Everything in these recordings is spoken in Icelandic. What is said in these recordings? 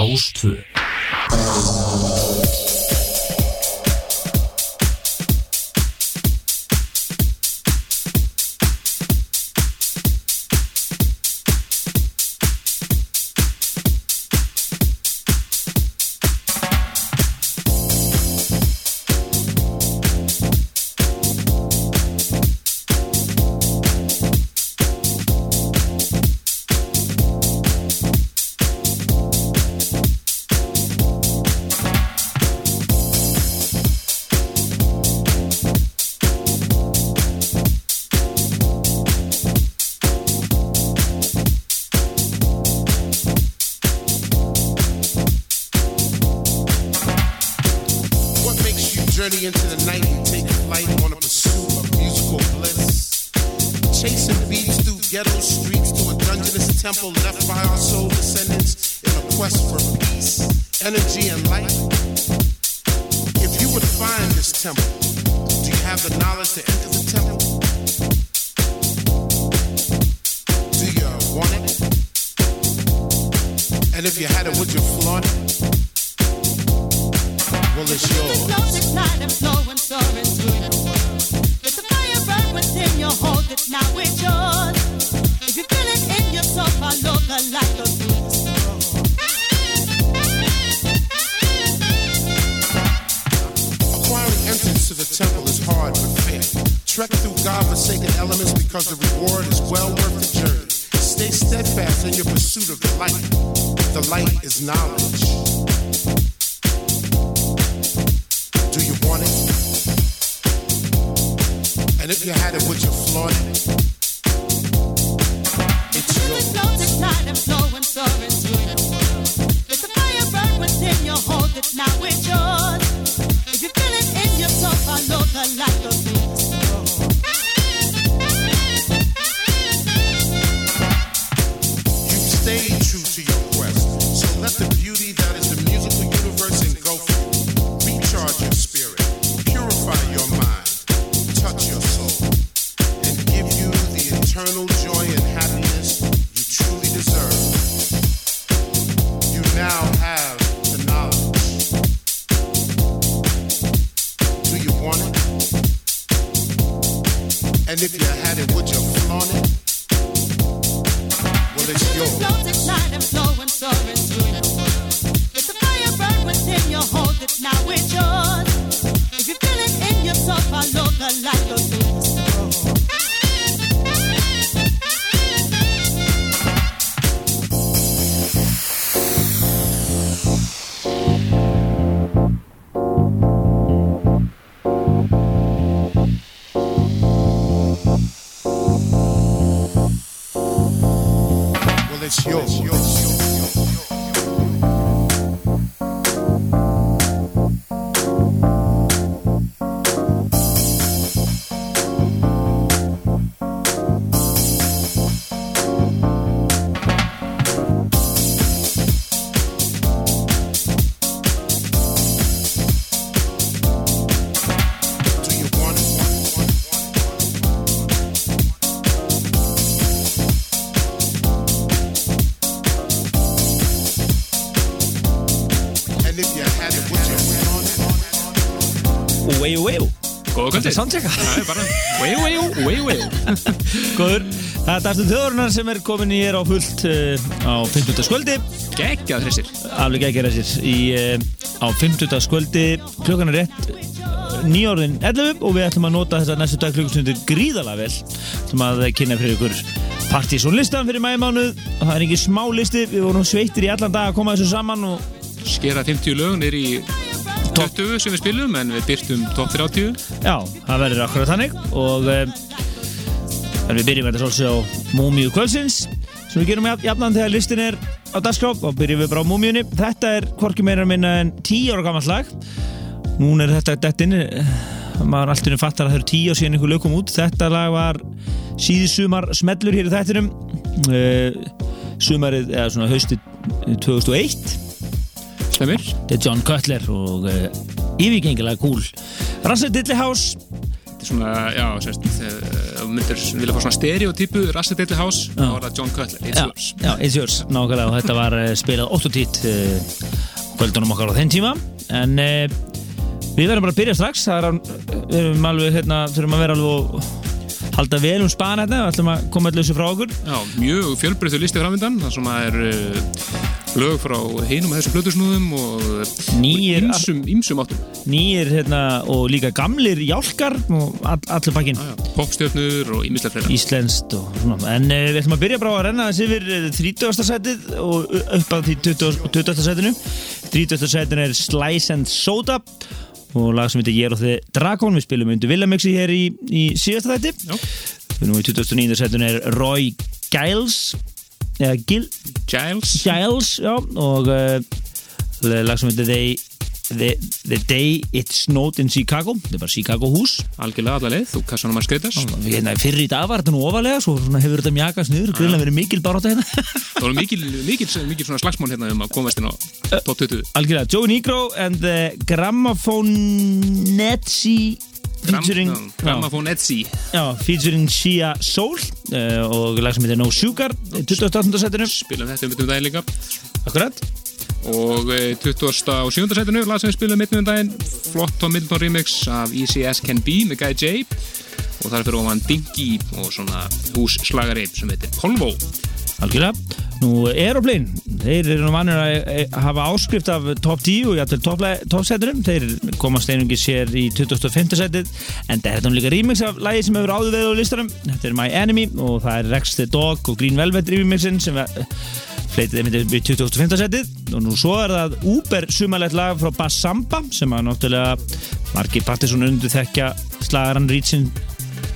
Rástvö Svolítið soundchecka Góður, það er Darstur Þjóðurnar sem er komin í er á fullt uh, á 50. skvöldi Gekkjað þessir. Aflug gekkjað þessir. Í, uh, á 50. skvöldi klukkan er rétt eh, nýjórðin 11 og við ætlum að nota þess að næstu dag klukkustundir gríðala vel. Sem að kynna fyrir ykkur partysónlistan fyrir mæmánuð það er ekki smá listi, við vorum sveitir í allan dag að koma þessu saman og skera 50 lögunir í top 20 sem við spilum en við byrtum top 30 Já, það verður akkurat þannig. Og eh, við byrjum þetta svolítið á Múmiu Kvölsins sem við gerum jafnan þegar listin er á dasgróf og byrjum við bara á Múmiunni Þetta er hvorki meira minna en 10 ára gammal lag. Nún er þetta dettin eh, maður alltaf fattar að það eru 10 og síðan einhver lög kom út. Þetta lag var síðisumar smellur hér í þættinum. Eh, sumarið, eða svona haustið 2001 Slemir John Cutler og uh, yfirgengilega gúl Russell Dillyhouse Þetta er svona, já, sérst eh, þú myndir vilja fá svona stereotypu Russell Dillyhouse, þá var það John Cutler. It's já, Yours. Já, It's Yours, nákvæmlega og þetta var eh, spilað 8 og tít kvöldunum okkar á þenn tíma. En við verðum bara að byrja strax. Það er, við erum alveg, hérna þurfum að vera alveg og halda vel um spana þetta, við ætlum að koma allir þessu frá okkur. Já, mjög fjölbreyttu listi framvindan, það sem að er lög frá hinum að þessum plötusnúðum og Nýir- ímsum, áttum. nýjir hérna og líka gamlir jálkar og all, allir bakinn popstjörnur og ímislega fleira. Íslenskt og svona en uh, við ætlum að byrja bara á að renna þessi yfir eh, 30. setið og upp að því 20. 20. setinu 30. setinu er Slice and Soda og lag sem heitir Ég og þið Dragon við spilum undir Villamixi hér í, í síðasta þætti Já. nú í 29. setinu er Roy Giles eða Gil, Giles. Giles já, og uh, lag sem heitir They, the, the Day It Snowed in Chicago þetta er bara Chicago hús Algjörlega alla leið, þú kassan um að skreitas. hérna, fyrir í dag var þetta nú ofalega svo hefur þetta mjakast niður grilla verið mikil barátta hérna Það voru mikil, mikil, mikil slagsmál hérna um að komast inn á top 20. algjörlega Joe Negro and the Gramophonetti featuring Gram, Grammafón Etsy. já, featuring Shia Soul uh, og lag sem heitir No Sugar í 28. setinu Spilum þetta um þetta um daginn líka. akkurat Og eh, 20. og 7. setinu, lag sem við spilum mitt um daginn. Flott Tom Middleton remix af ECS Can Be með Guy J. Og það er fyrir ofan Dinky og svona hússlagari sem heitir Polvo. Algjörlega nú Aeroplane, þeir eru nú vanir að að hafa áskrift af top 10 og jættil toppseturum, þeir komast einungi sér í 25. setið en þetta er nú líka remix af lagi sem hefur áður veið á listanum, þetta er My Enemy og það er Rex the Dog og Green Velvet remixin sem við fleitið einmitt í 25. setið og nú svo er það Uber sumalegt lag frá Bass Samba sem að náttúrulega margir partisón undir þekkja slagaran Reachin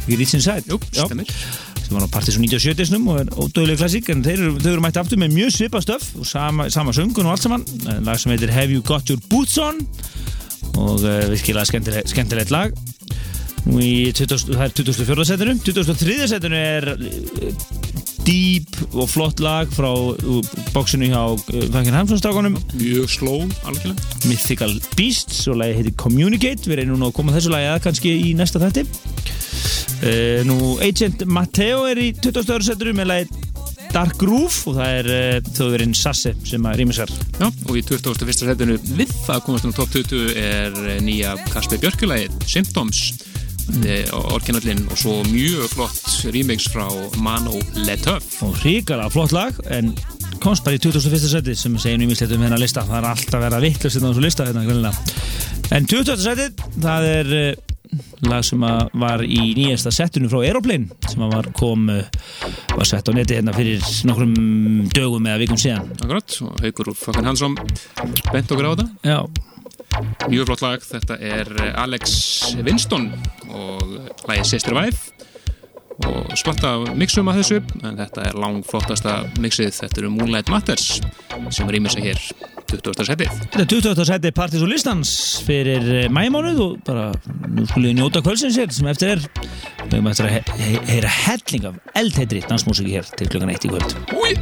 Reachin Side Jú, stemmir. Sem var á Partisan 97 snum og er ódöðlega klassík en þeir, eru- eru mætti aftur með mjög svipa stöf og sama, sama söngun og allt saman Eh, lag sem heitir Have You Got Your Boots On og uh, virkilega skemmtilegt, skemmtilegt lag nú í 20, það er 24. setinu 23. setinu er uh, deep og flott lag frá bóksinu hjá Fankin Hamsson-strákonum Mjög sló, algjörlega. Mythical Beasts og lagi heitir Communicate við reynum nú að koma þessu lagi að kannski í næsta þætti uh, nú Agent Matteo er í 20. setur með lagi Dark Groove og það er uh, þjóðverinn Sasse sem að rýmisar Já, og í 21. setinu við það komast um top 20 er eh, nýja Kasper Björkulagið, Symptoms orginallinn og svo mjög flott remix frá Mano Letöf og hrikalega flott lag en komst bara í 21. seti sem segir nú ímislegt um hennar lista það er alltaf að vera vittlust hérna á þessu lista hérna, en 20. seti það er lag sem var í nýjasta settinu frá Aeroplane sem var kom uh, var sett á neti hérna fyrir nokkrum dögum eða vikum síðan. Akkurat, og Haukur og Fakkan Hansson bent okkur á þetta. Já, Mjög flott lag, þetta er eh, Alex Winston og lagið Sister Wife og svarta mixum að þessu en þetta er langflottasta mixið þetta eru Moonlight Matters sem rýmir sig hér 20. setið þetta er 20. seti Partis og listans fyrir uh, mæmánuð og bara nú skulle við njóta kvöldsins hér sem eftir er við höfum eftir að he he heyra helling af eldheitri dansmúsiki hér til klukkan 1 í kvöld Úi!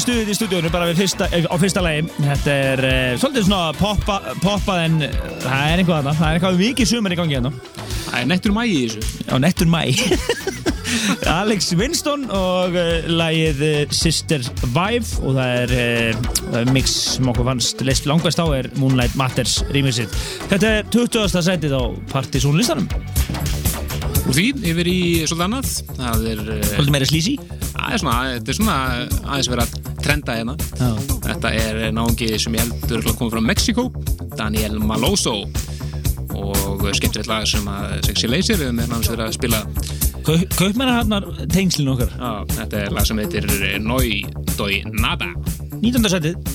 Komið stuðið í stúdíónu bara fyrsta, eh, á fyrsta lagi. Þetta er uh, svolítið svona poppa, poppað en það er eitthvað annað. Það er eitthvað mikið sumar í gangi hérna. Það er nettur mægi í þessu. Á nettur mæ. Alex Winston og lagið uh, Sister Vive og það er, er mix sem okkur fannst leist langvægst á er Moonlight Matters remixið. Þetta er 20. sætið á partysónlistanum. Úr því yfir í svolítið annað. Það er, Svolítið meira slísi. það er svona, þetta er svona aðeins verið að trenda hérna. Já. Þetta er náungi sem ég heldur koma frá Mexiko, Daniel Maloso og skemmtilegt lag sem að Sexy Laser við með hans verið að spila Kaupmennar hann tengslinn okkar. Já, þetta er lag sem heitir Noi Doi Nada 19. sætið.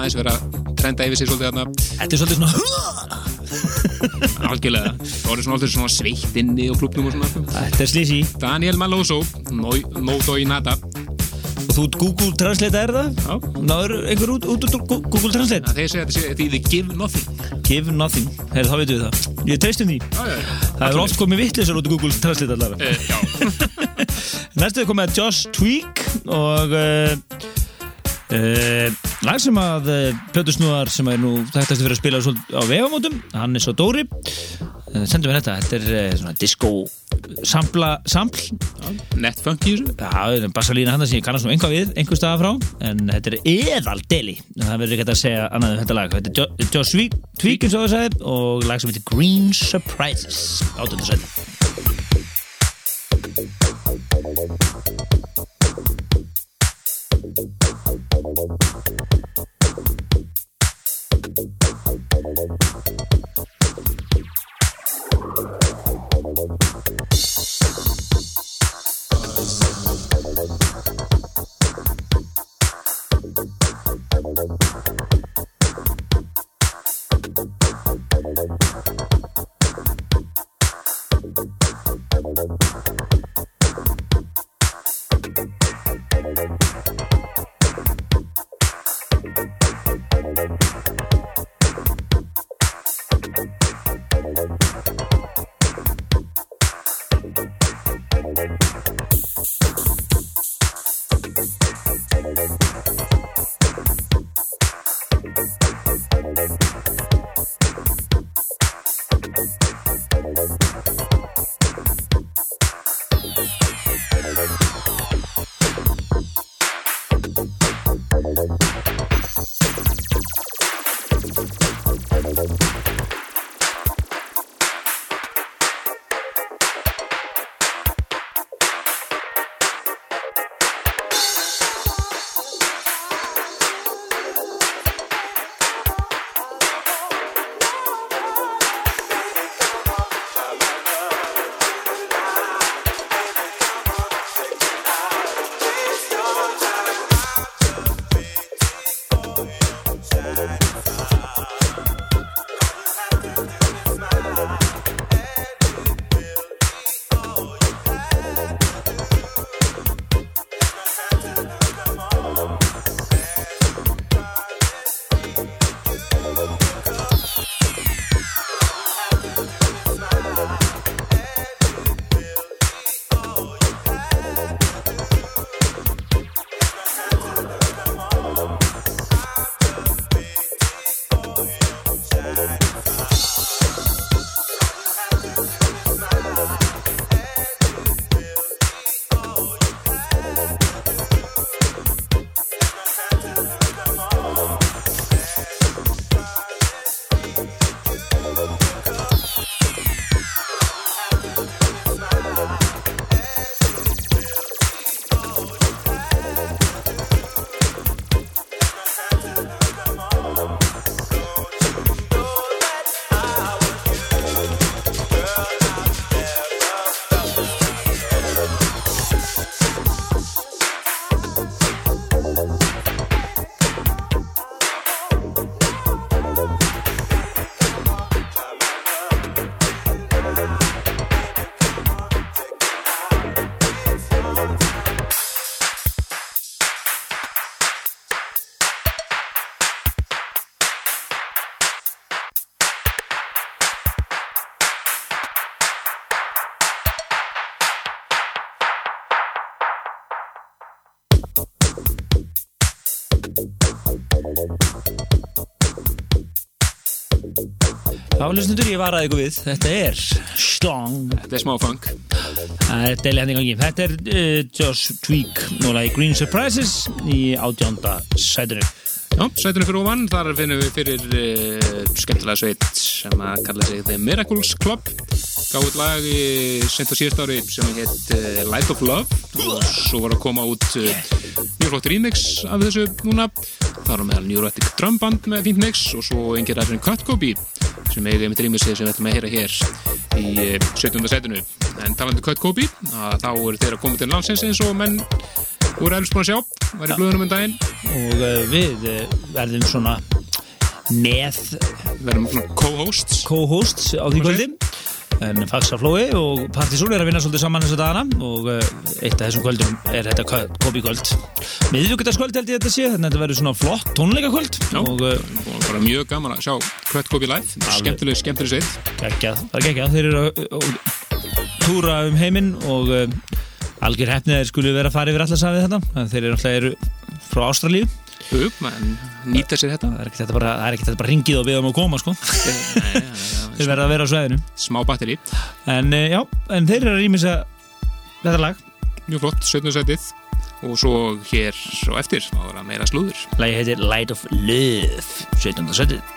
Aðeins verið að trenda yfir sig svolítið þarna Þetta er svolítið svona... algjörlega Það voru svona alltaf svona sveitt inni á klubnum og svona Þetta er slísi. Daniel Maloso, No Doi Nada Og þú Google Translate er það? Já, Náður einhver út, út, út, út Google Translate? að þeir segja að þetta þýði give nothing Give nothing. Herri, þá veitum við það. Ég treystum því. Já, já, já Það hefur oft komið vittlisar út í Google Translate allavega. Eh, Já, Næstu er komið að Josh Tweak og uh, uh, lag sem að uh, plötusnúðar sem er nú þekktast fyrir að spila á vegamótum, hann er svo Dóri. Uh, sendum við þetta, þetta er uh, svona disco sampla, sampl net funky í þessu. Já, það er bassalína hann sem ég kannast nú einhvað við, einhver staða frá en þetta er eðal deli það verður ekki að segja annað um þetta lag. Þetta er Jo- Josh Tweak, Tweak eins og það sagði og lag sem heitir Green Surprises átöndu Já, lusnundur, ég varaði ykkur við. Þetta er Stong. Þetta er smá funk. Það er deili henni gangi. Þetta er uh, Josh Tweak, núna í Green Surprises í átjónda sætinu. Já, sætunum fyrir ofan, þar finnum við fyrir uh, skemmtilega sveit sem að kalla sig The Miracles Club gáðið lag í sent á síðast ári sem heit uh, Light of Love og svo var að koma út mjög flott remix af þessu núna það var meðal Neurotic Drum Band með fínt mix og svo engir aðeins Cut Copy sem eigið með remixið sem við ætlum að heyra hér í uh, 17. setinu en talandi Cut Copy, að þá eru þeir að koma til landsins eins og menn voru eflust búin að sjá, var í blöðunum um daginn. Og uh, við uh, verðum svona með við erum svona co-hosts. Co-hosts á því kvöldi. En Faxaflói og Partisól er að vinna svolítið saman þessu dagana og uh, eitt af þessum kvöldum er þetta kopikvöld. Miðvíkutaskvöld held ég þetta sé, þannig að þetta verður svona flott tónleikakvöld Já. og bara mjög gaman að sjá Cut Copy live, skemmtileg, skemmtileg sveit. Geggjað, það er geggjað, þeir eru að uh, túra um heiminn og algjör hefnið þeir skulu vera að fara yfir allarsafið þetta, þeir eru alltaf eru frá Ástralíu, en nýta sér þetta. Það er ekkert þetta bara, það er ekkert þetta bara ringið og við um að koma sko, þeir verða að vera á sveðinu smá batteri, en uh, já, en þeir eru að rýmisa þetta lag, mjög flott 17. setið og svo hér og eftir, þá er það meira slúður. Lagi heitir Light of Love 17. setið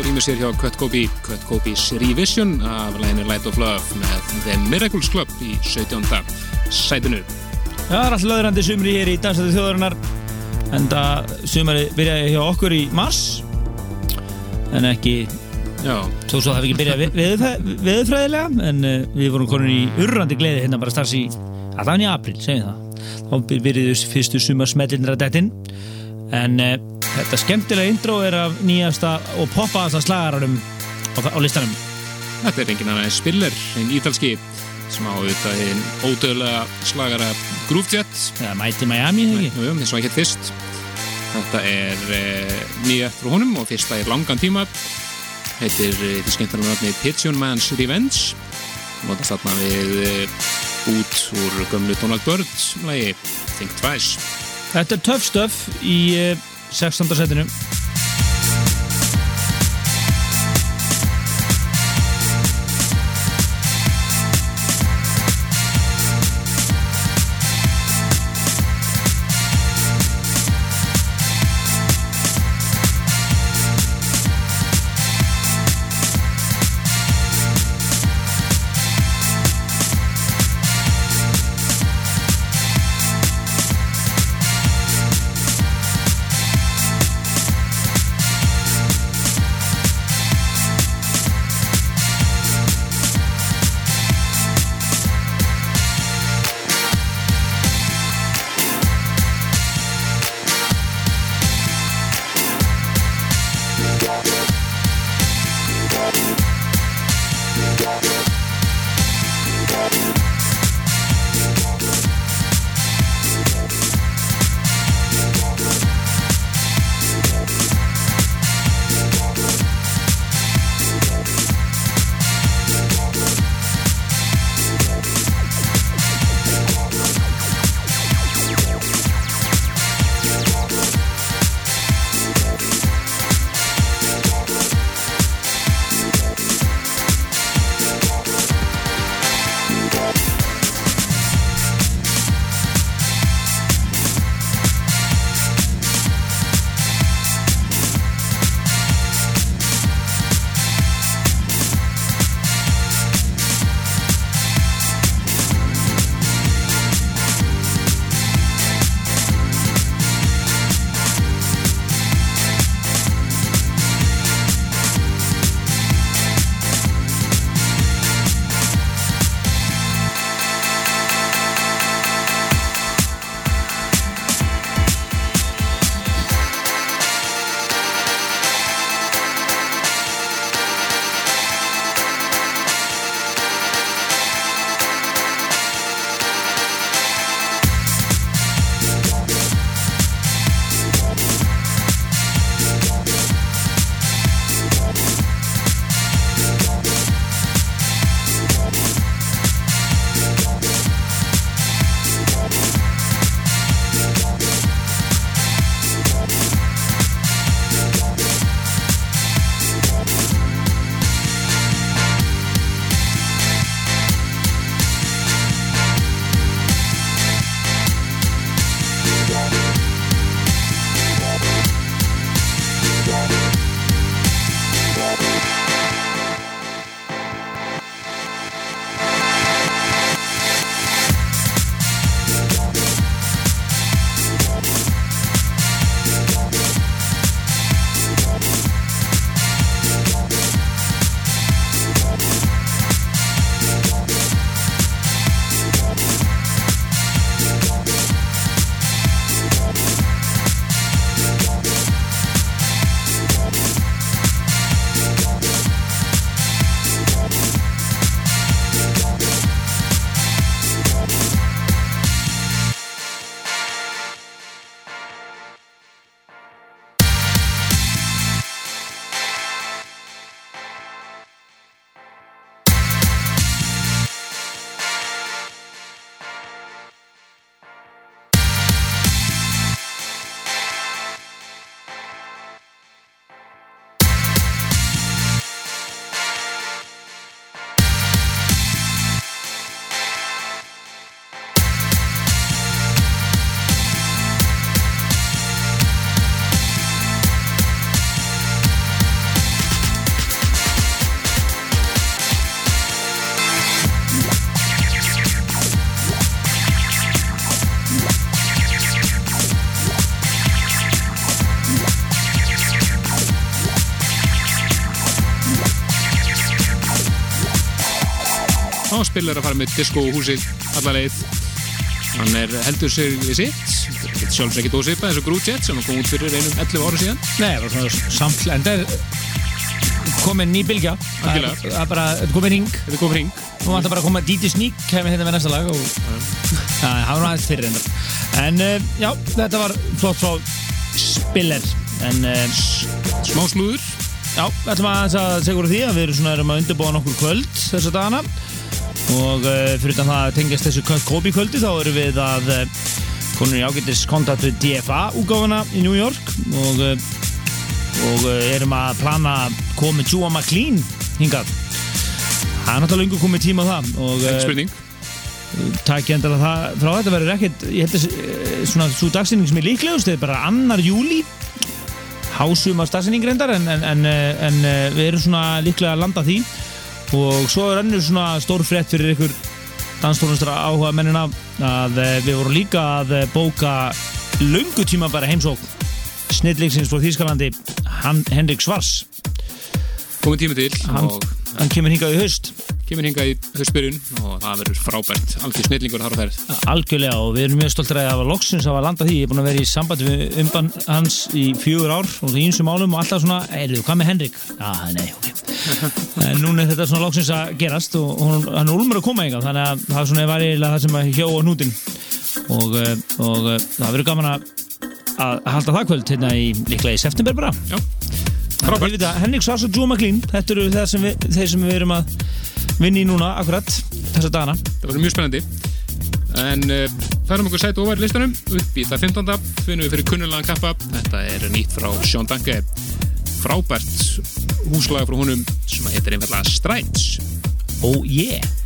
rýmur sér hjá Cut Kobe Cut Kobe's Revision af læginu Light of Love með The Miracles Club í 17. sætinu Já, það er alltaf löðrandi sumri hér í Dansæti þjóðarinnar en það sumari byrjaði hjá okkur í mars en ekki Já, Svo svo það hefði ekki byrjað veðurfræðilega en uh, við vorum konin í urrandi gleði hérna bara starfs í, var í april, segjum það þá byrjuðu fyrstu sumarsmellinir að dettin en uh, þetta skemmtilega intro er af nýjasta og poppaðasta slagaranum á, á listanum. Þetta er engin annað en Spiller, einn ítalski sem á auðvitað einn ódöðlega slagara Groove Jet eða Mighty Miami, Nei, ekki? jú, eins og ekki fyrst. Þetta er e, nýja frá honum og fyrsta er langan tíma. Heitir e, því skemmtilega nafni Pigeon Man's Revenge. Notast þarna við e, út úr gömlu Donald Byrd lagi Think Twice. Þetta er Tough Stuff í 16. setinu hann spilar að fara með disco húsið alla leið. Hann er heldur sig við sitt. Þetta er sjálfsveit ekki dósipað eins og Jet sem kom út fyrir einum 11 ára síðan. Nei, það var svona samfl en það er komin ný bylgja. Það er- það er bara, er komin hring. Þetta kom hring. Nú vantar bara að koma DJ Sneak kemur hérna með næsta lag og það var aðeins fyrir reyndar. En uh, já, þetta var flott frá Spiller. En uh, smá slúður. já, aðeins að segja úr því að við erum svona erum að undirbúa nokkur kvöld þessa dagana og uh, fyrir það að tengjast þessu Kobe kvöldi þá erum við að uh, konur í ágættis kontakt við DFA útgáfuna í New York. Og, uh, og erum að plana að með Júa McLean hingað. Það er náttúrulega lengur komið tíma á það og takk ég endalega það frá. Þetta verður ekkert ég held að eh, svona svo dagsynning sem er líklegust er bara annar júli hásumar dagsynning reyndar en, en, en, eh, en eh, við erum svona líklega að landa því og svo er önnur svona stór frétt fyrir ykkur danstónustra áhuga mennina að eh, við vorum líka að eh, bóka löngu tíma bara heimsók snillíksins frá Þýskalandi Henrik Svars. Komið tími til hann, og hann kemur hingað í haust kemur hingað í höstbyrjun og það verður frábært algjör snillingur þar á ferð Algjörlega og við erum mjög stoltir að hafa loksins að landa því. Ég er búin að vera í sambandi við umbann hans í fjögur ár og því einsum málum og alltaf svona, heyrðu, hvað með Henrik? Já, nei, ok. en núna er þetta svona loksins að gerast og hann er úlmur að koma eitthvað þannig að það svona var eiginlega það sem að hjó á nútin og, eh, og eh, það verður gaman að, að halda það kvöld hérna í líklega í september bara. já, frábært Henrik og Joe McLean, þetta eru þeir sem við, þeir sem við erum að vinna í núna akkurat þessa dagana. það verður mjög spennandi en uh, færum okkur sæti ofar í listanum upp í það 15. finnum við fyrir kunnulegan kappa þetta er nýtt frá Sean Danke frábært húslaga frá honum sem heitir einfallega Strides Oh yeah!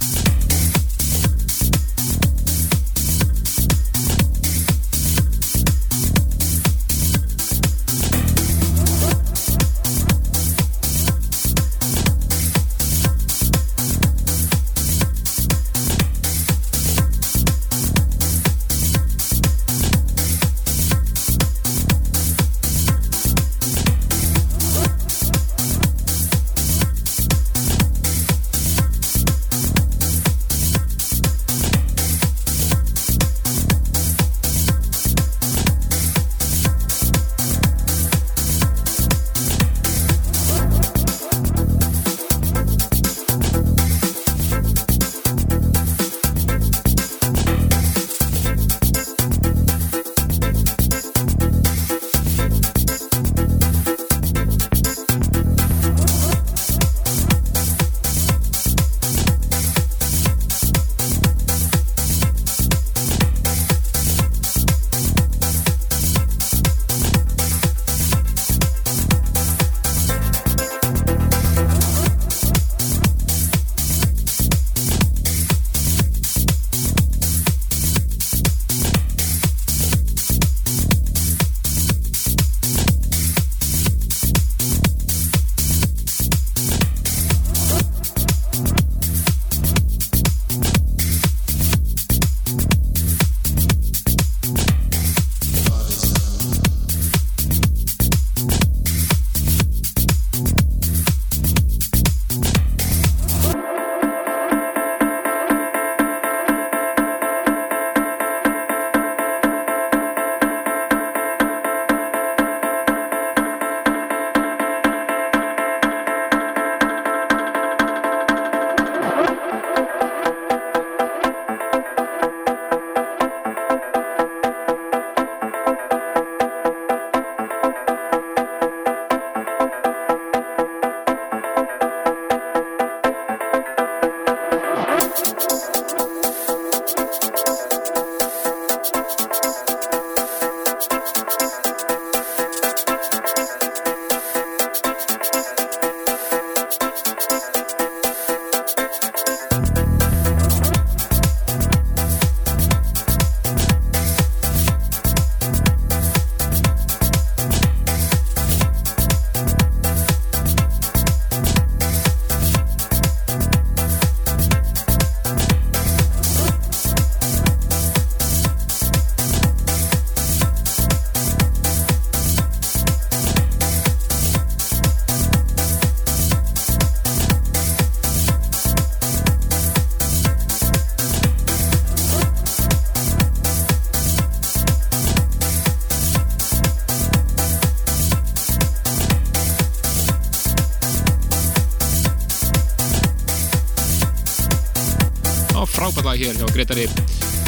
Gretari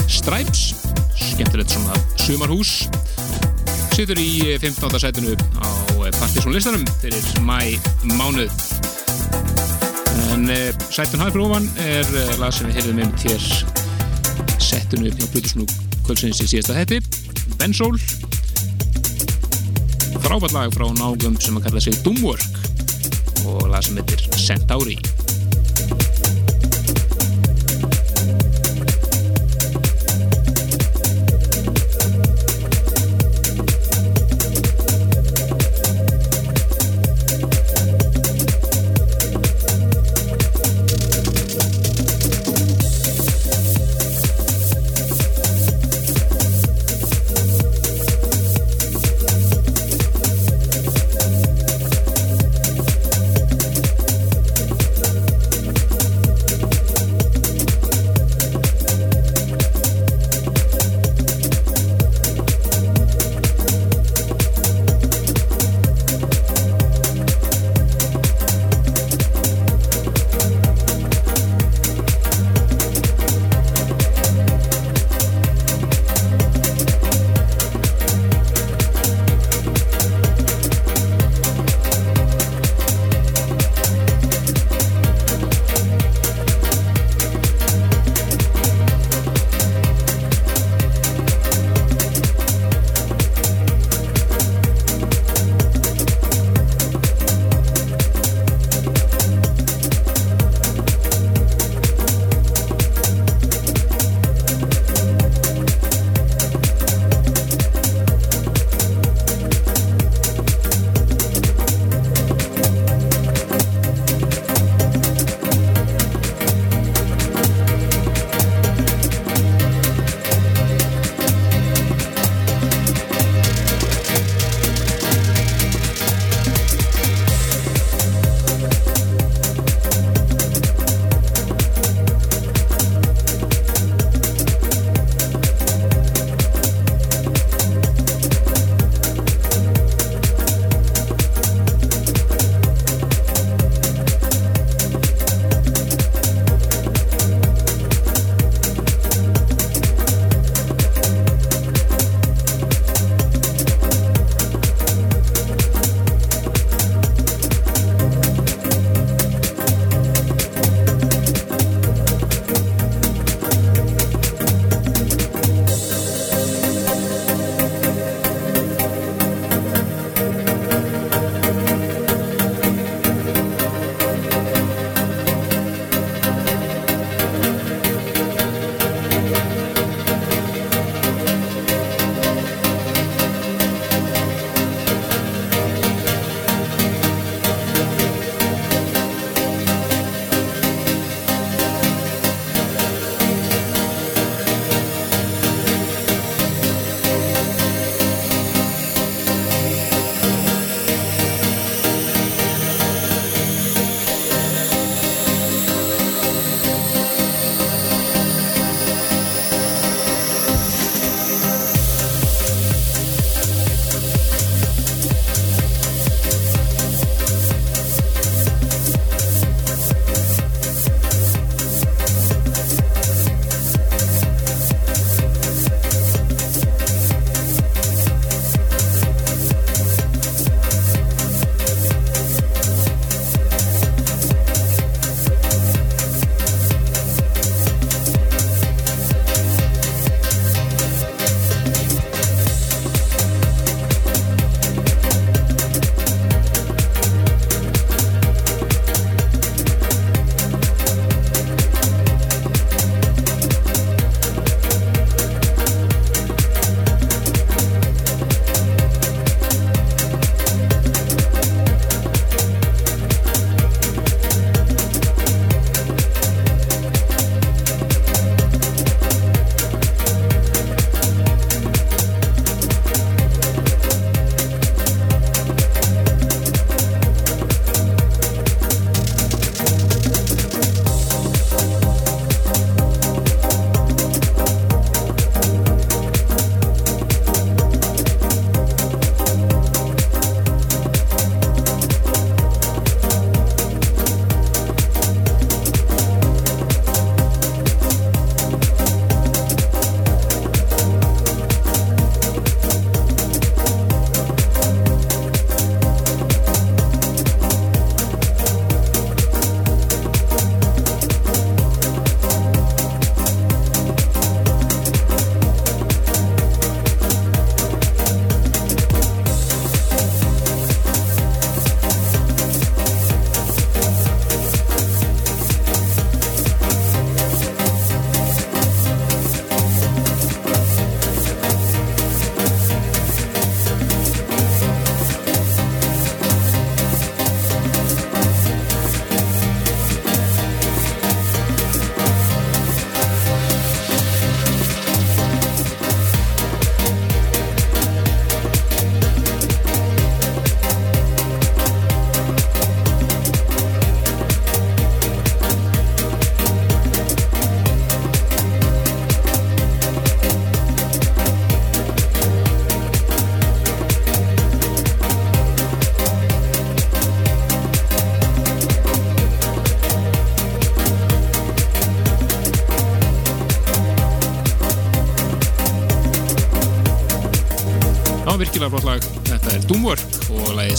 Stripes skemmtilegt svona sumarhús situr í 15. setinu á partysónlistanum fyrir mæ mánuð en uh, sætun hægur ofan er lag sem við heyrðum um settinu upp á Plutusnú kvöldsins í síðasta hætti Bensól frábært lag frá nágum sem að kalla sig Doomwork og lag sem heitir Centauri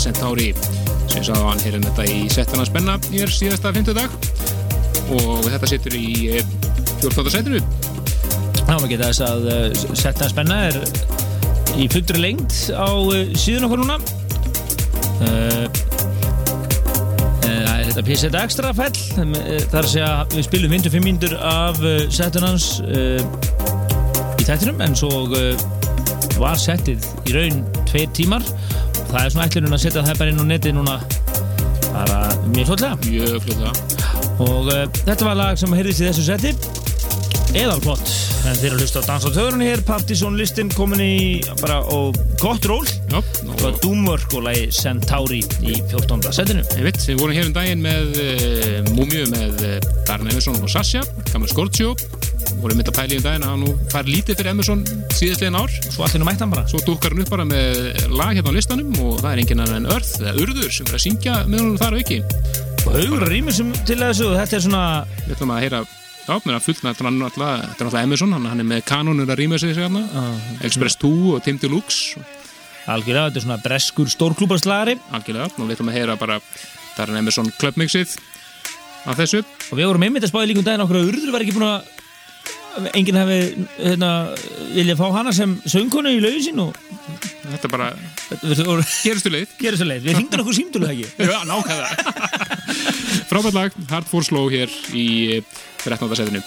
Centauri sem sagði hann hér um þetta í settana spenna hér síðasta fymtudag og þetta situr í 14. setinu. Já, maður geta þess að uh, setna spenna er í fullri lengt á uh, síðan okkur núna. Þetta er PZ Extra fell, þar að segja við spilum 55 mínútur af settunans uh, í þættinum en svo var settið í raun tveir tímar það er svona ætlunum að setja það bara inn á netið núna. Bara mjög flotlega Mjög fljóðlega. og uh, þetta var lag sem heyrðist í þessu seti. Eðalflott en þeir eru að hlusta á Dans á töðurinn hér. Partizón listin komin í bara og gott ról. Já, og og Doomwork og lagi Centauri í 14. setinu. Ég veit, við vorum hér um daginn með uh, Múmiu með uh, Darren Emerson og Sasha, gammal Scorpio vorum mitt að pæla í um daginn að hann nú fær lítið fyrir Emerson síðastliðin ár. Svo allir nú mættan bara. Svo dúkkar hann upp bara með lag hérna á listanum og það er enginn annar en Örð eða Urður sem er að syngja með honum þar á ekki og haugur rýmur sem til þessu og þetta er svona við ætlum að heyra Já, mér er fullt með þetta er er náttúrulega Emerson, hann, hann er með kanonur að rýma sig sig hérna, Express 2 og Tim Deluxe. Algjörlega, þetta er svona breskur stórklúbarslagari algjörlega, og við ætlum að heyra bara Darren Emerson clubmixið af þessu, og við vorum einmitt að spáði líkum daginn okkur að Urður var ekki búin að enginn hefði hérna, vilja fá hana sem söngkonu í lausin sín og þetta er bara geristu leið. Við hringdum okkur símtölu ekki? Já, nákvæða Frábært lag, Hard for Slow hér í 13. setinu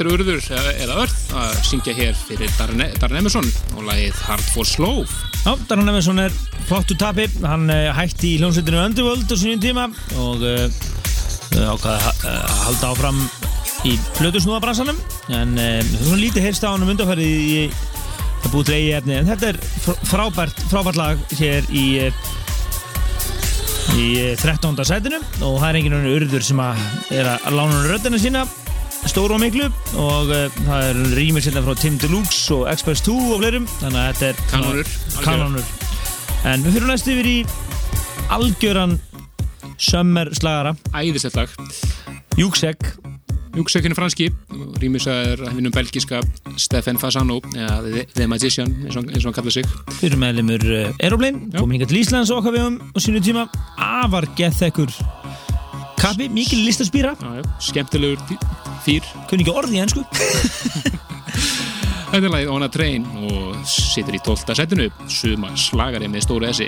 þetta er Urður eða Örð að syngja hér fyrir Darren Darren Emerson og lagið Hard for Slow Já, Darren Emerson er flottu tapi. Hann uh, hætti í hljómsveitinu Underworld á sínum tíma og uh, ákvaði að halda áfram í plötusnúðabransanum. En uh, svona lítið heyrst á hann um undarfærið í að búið til eigi efni. En þetta er fr- frábært, frábært lag hér í í uh, 13. sætinu. Og það er enginn önnur urður sem að er að lána hann röddina sína stóru og miklu og uh, það er rýmir sérna frá Tim Deluxe og Express 2 og fleirum. Þannig að þetta er algjörlega. kanonur en við fyrir næst yfir í algjöran sömmer slagara. Æðislegt lag. Júksek Júksekinu franski, rýmisaður hinnum belgiska Stefan Fasano eða The, The Magician eins og, og hann kallar sig. Fyrir meðlumur uh, Aeroplane. Já. komin hingað til Íslands og okkar við um á sínu tíma. Afar gethekkur kappi, mikil listaspýra já, þýr. Kunni ekki orði í ennsku Þetta er lagið On a Train og situr í 12. setinu. Suma slagari með stóru essi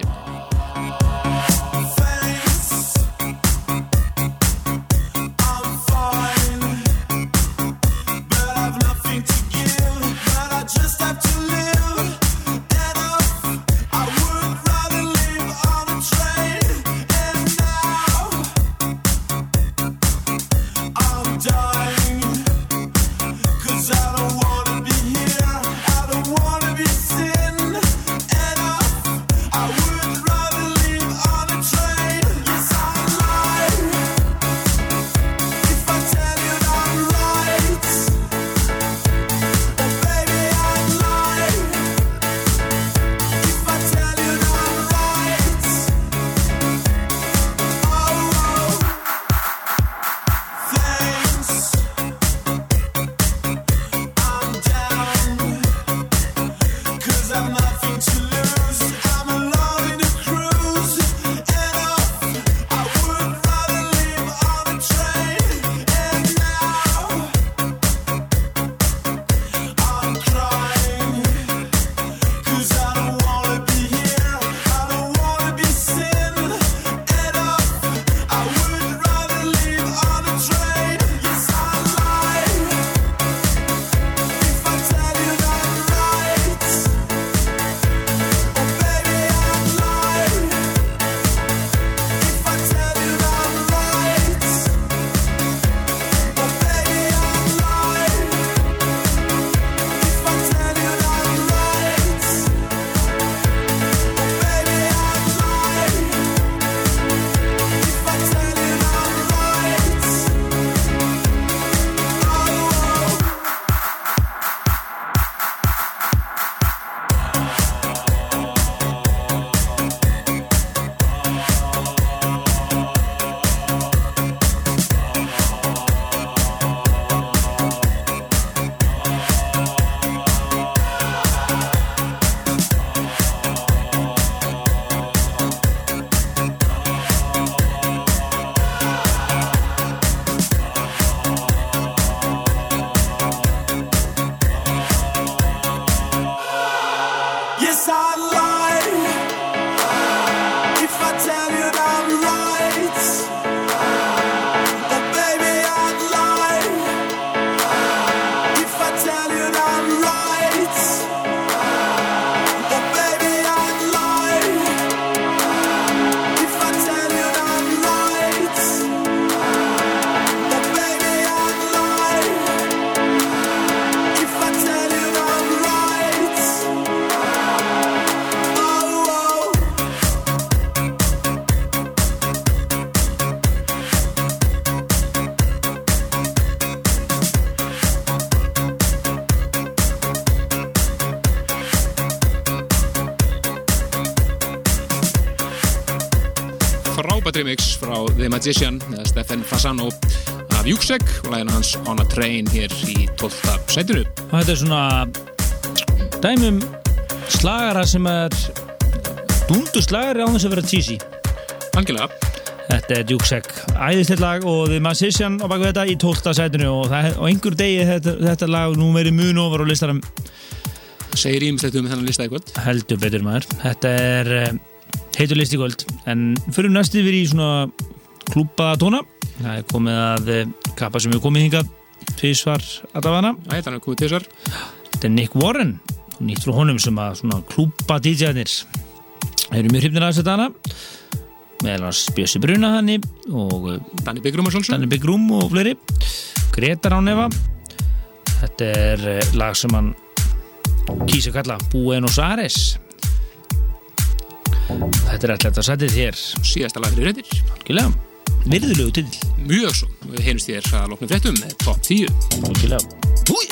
The Magician eða Stefan Fasano af Júksek og lægina hans On a Train hér í 12. setinu og þetta er svona dæmum slagara sem er dundu slagari á þess að vera cheesy algjörlega Þetta er Júksek, æðislegt lag og The Magician á baku þetta í 12. sætinu og það, á einhver degi þetta, þetta lag nú verið mun ofar á listarum segir ímislegt um þennan lista eitthvað heldur betur maður þetta er uh, heitur listi kvöld en fyrir næst yfir í svona klúpa tóna það er komið að uh, kappa sem við komið hingað tvísvar allavega. Æ, þannig að komið til þessar Þetta er Nick Warren nýtt frá honum sem að svona klúpa DJ-nir eru mjög hrifnir þessu dana meðal hans Bjössi Bruna hanni og uh, Danni Byggrum og og fleiri. Gretar án efa þetta er uh, lag sem hann kýsa að kalla Buenos Aires þetta er alltaf sætið þér Síðasta lag fyrir reytir algjörlega virðulegu til Mjög svo. Við heyrumst þér að loknum fréttum með top 10 algjörlega Húi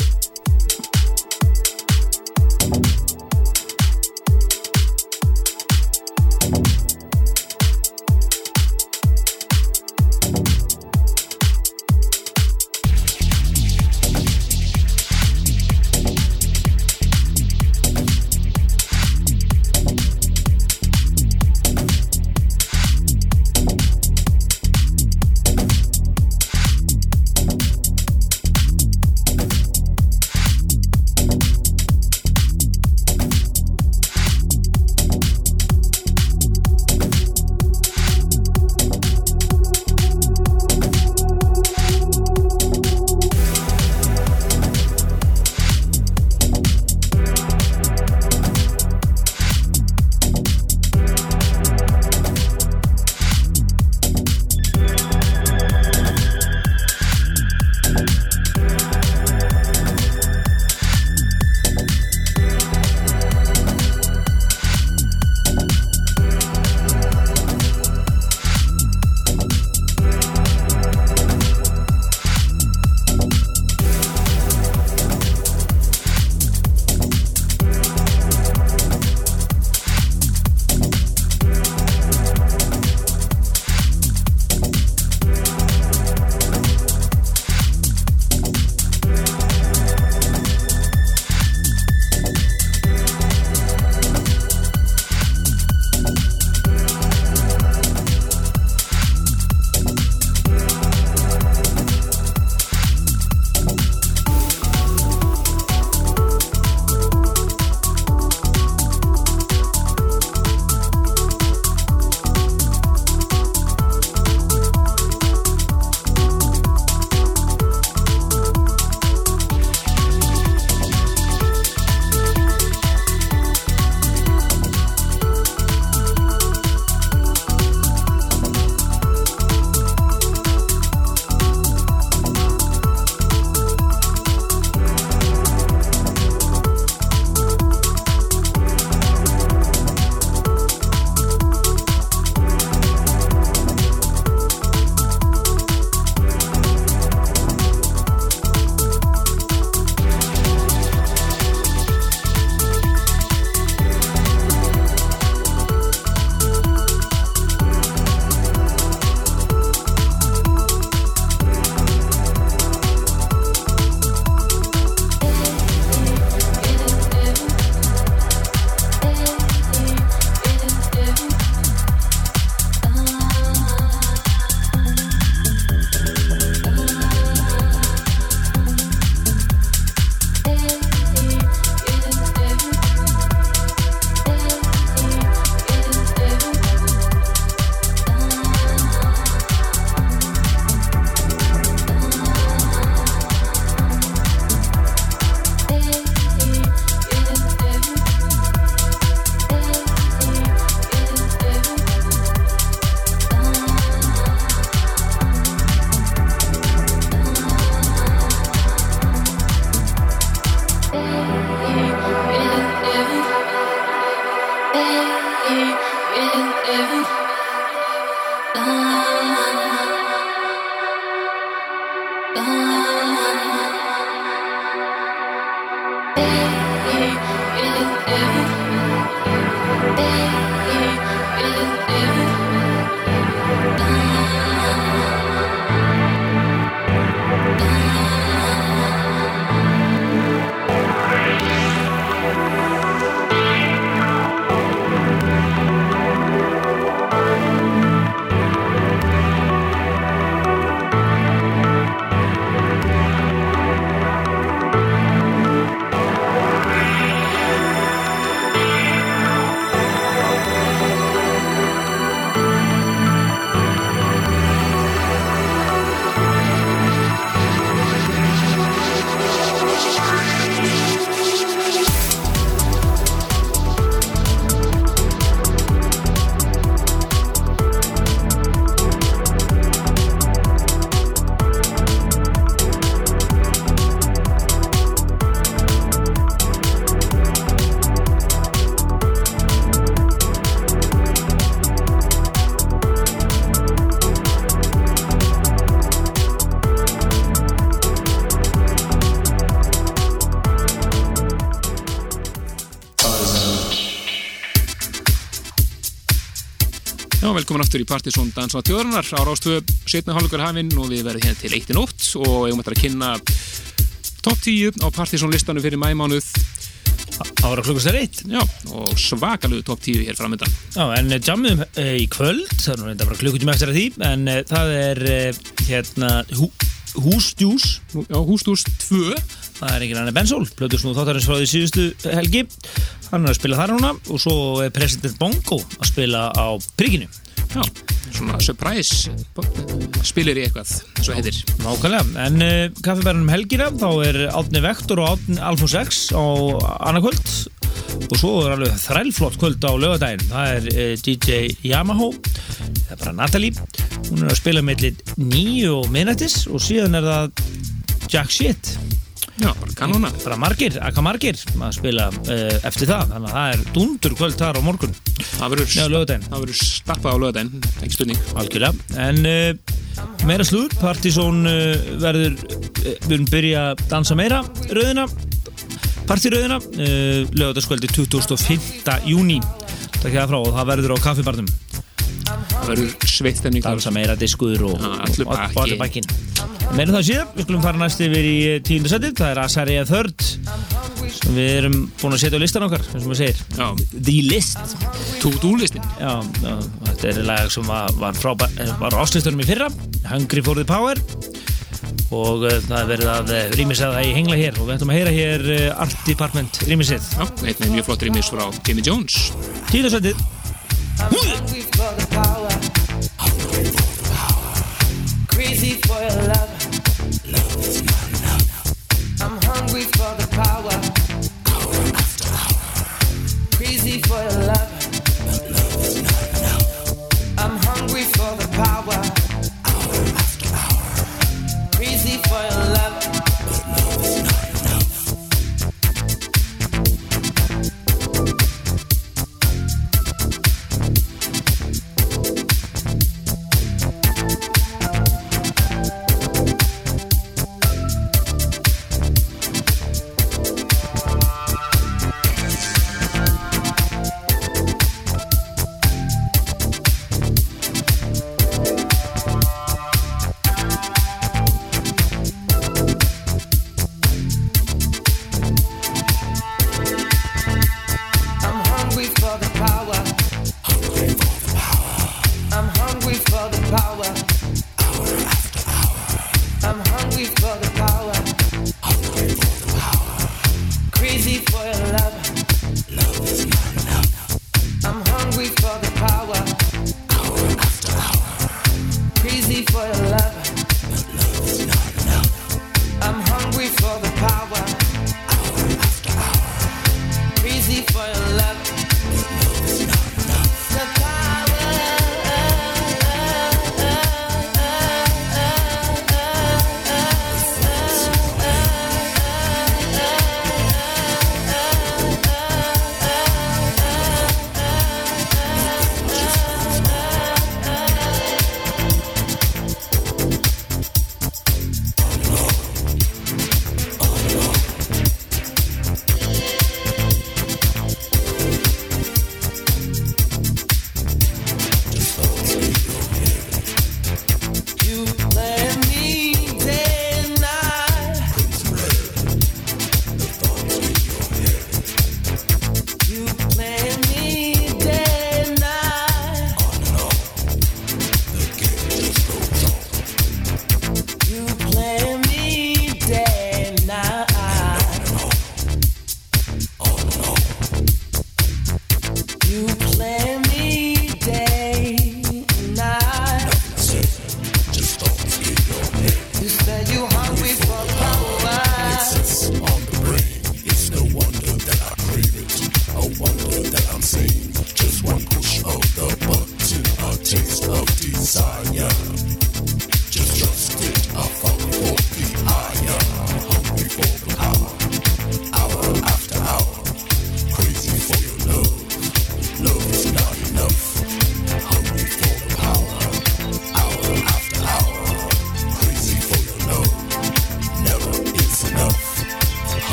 velkomin aftur í Partisón Dansa Tjóðurnar á Rástvö, setna hálfleikur hafinn og við verðum hérna til eitt í nótt og eigum eftir að kynna top 10 á Partisón listanum fyrir mæmánuð Ára klukkastar eitt. Já, og svakalegu top 10 hér framöndan Já, en eh, jammum e, í kvöld, það er nú reynda bara klukkutíma eftir að því, en e, það er e, hérna hú, Húsdjús, Já, Hústús 2 það er engin annar Bensól, plötur snú þáttarins frá því síðustu helgi, hann er að spila þar núna og svo er President Bongo að spila á Prigginu. Surprise spilir í eitthvað, svo heitir. Nákvæmlega, en uh, kaffibærunum helgina þá er Átni Vektor og Átni Alfons X á annarkvöld. Og svo er alveg þrælflott kvöld á lögadaginn það er uh, DJ Yamaha. Það er bara Natalie. Hún er að spila mellir nýju og minnættis og síðan er það Jack Shit Já, kanóna. Bara margir, akka margir? Að spila uh, eftir það þannig að það er dundur kvöld þar á morgun. Það verður verður stappað á lögadaginn, ekki spurning Algjörlega, en uh, meira slúður, Partizón uh, verður, uh, við erum byrja að dansa meira rauðina, partirauðina, lögataskvöldi 25. júni, takk ég það frá og það verður á kaffibarnum, Verður sveittemning dansa meira diskur og, og, allir bakkin. Um það síðan, við skulum fara næst yfir í tíundasettið, það er Asaria Third, sem við erum búin að setja á listan okkar, eins og maður segir, Já, The List. to-do listin Já, já, þetta er lag sem var, var, frábæ, eh, var áslistunum í fyrra. Hungry for the Power. Og uh, það er verið að uh, rýmisað það í hengla hér. Og við ætlum að heyra hér uh, Art Department rýmisið. Einn með mjög flott rýmis frá Jimmy Jones. Tíðarsættið hungry for the power. Crazy for your love. Love is. I'm hungry for the power.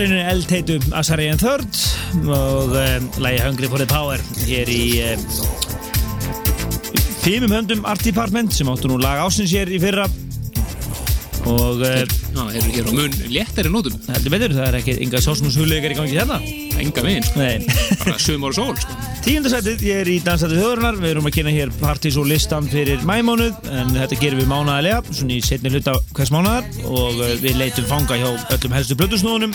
Þetta er henni eldheitu Asarian Third og um, lægi Hungry for the Power hér í um, fimmum höndum Art Department sem áttu nú lag ásins hér í fyrra. Og þeir eru hér á mun léttari nótum? Heldur betur, það er ekki enga sásnúshuleikar í gangi hérna. Enga Nei. Bara sömur og sól, sko. Tíundasætið, ég er í Dansætið þjóðurinnar, við erum að kynna hér partys og listan fyrir mæmánuð en þetta gerum við mánaðarlega, svona í setni hluta hvers mánaðar. Og við leitum fanga hjá öllum helstu blöndusnóðunum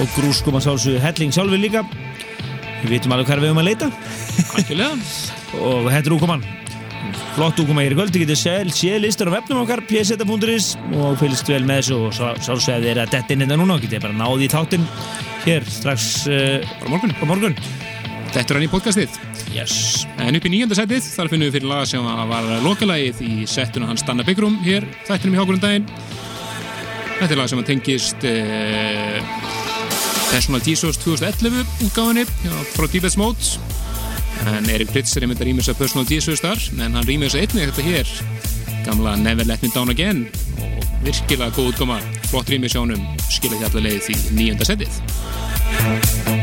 og grúskum að sálsögðu helling sjálfur líka. Við vitum alveg hvað við höfum að leita. Og þetta er úkoman. Flott úkoma hér í kvöld, þið getur séð sé listar á vefnum okkar, pseta.is og fylgst vel með þessu og sálsögðu þið er að detta inn þetta núna og getið bara náði í táttinn hér strax uh, Bara morgun. á morgun. Þetta er hann í podcastið. Yes. En upp í nýjönda setið, þar finnum við fyrir lag sem var lokalagið í settuna hans Stanna Byggrum hér, þættinum í hákurundaginn Þetta er lag sem að tengist eh, Personal Jesus 2011 útgáfinni já, frá Deepest Mode en Erik Pritz er einmitt að að Personal Jesus þar en hann að einnig þetta hér. Gamla Never Let Me Down Again og virkilega góð útgáma flott rýmja sjónum skilja því allar leið í nýjönda setið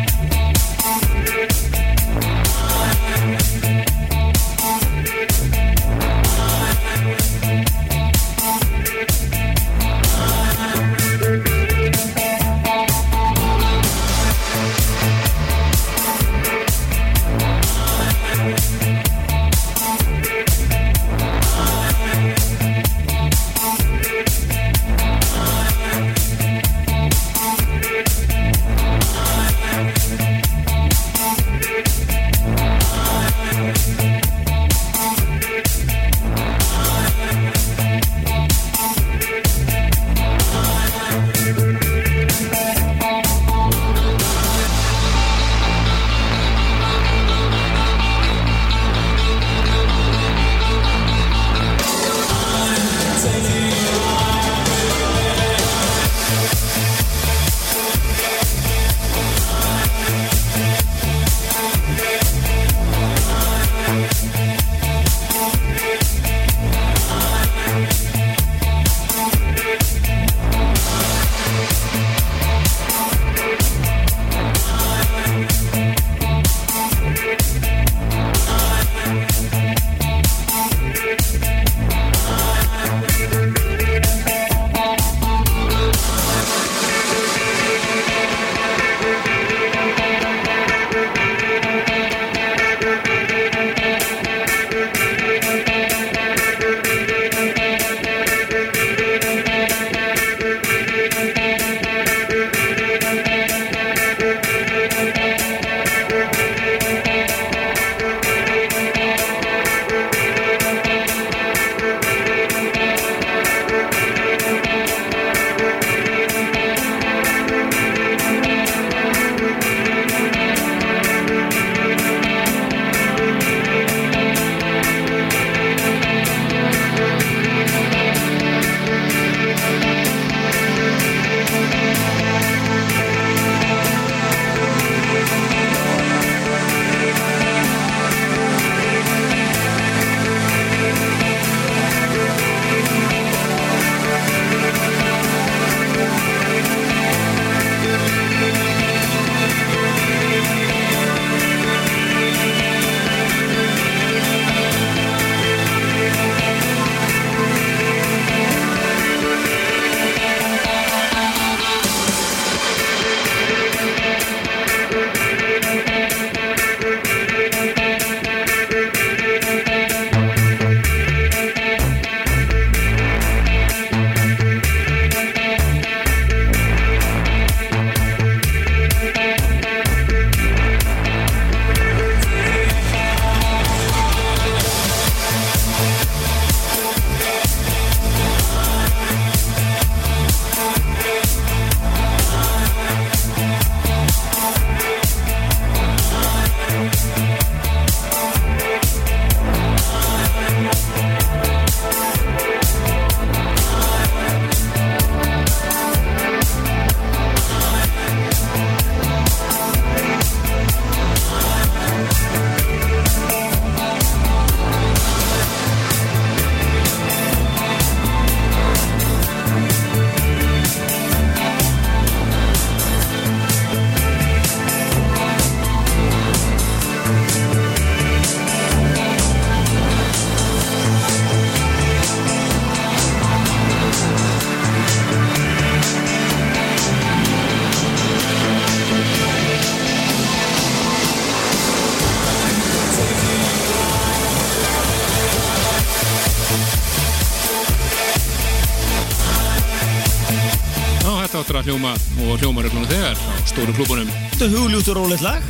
stóru klúbunum. Þetta er hugljótt og rólegt lag?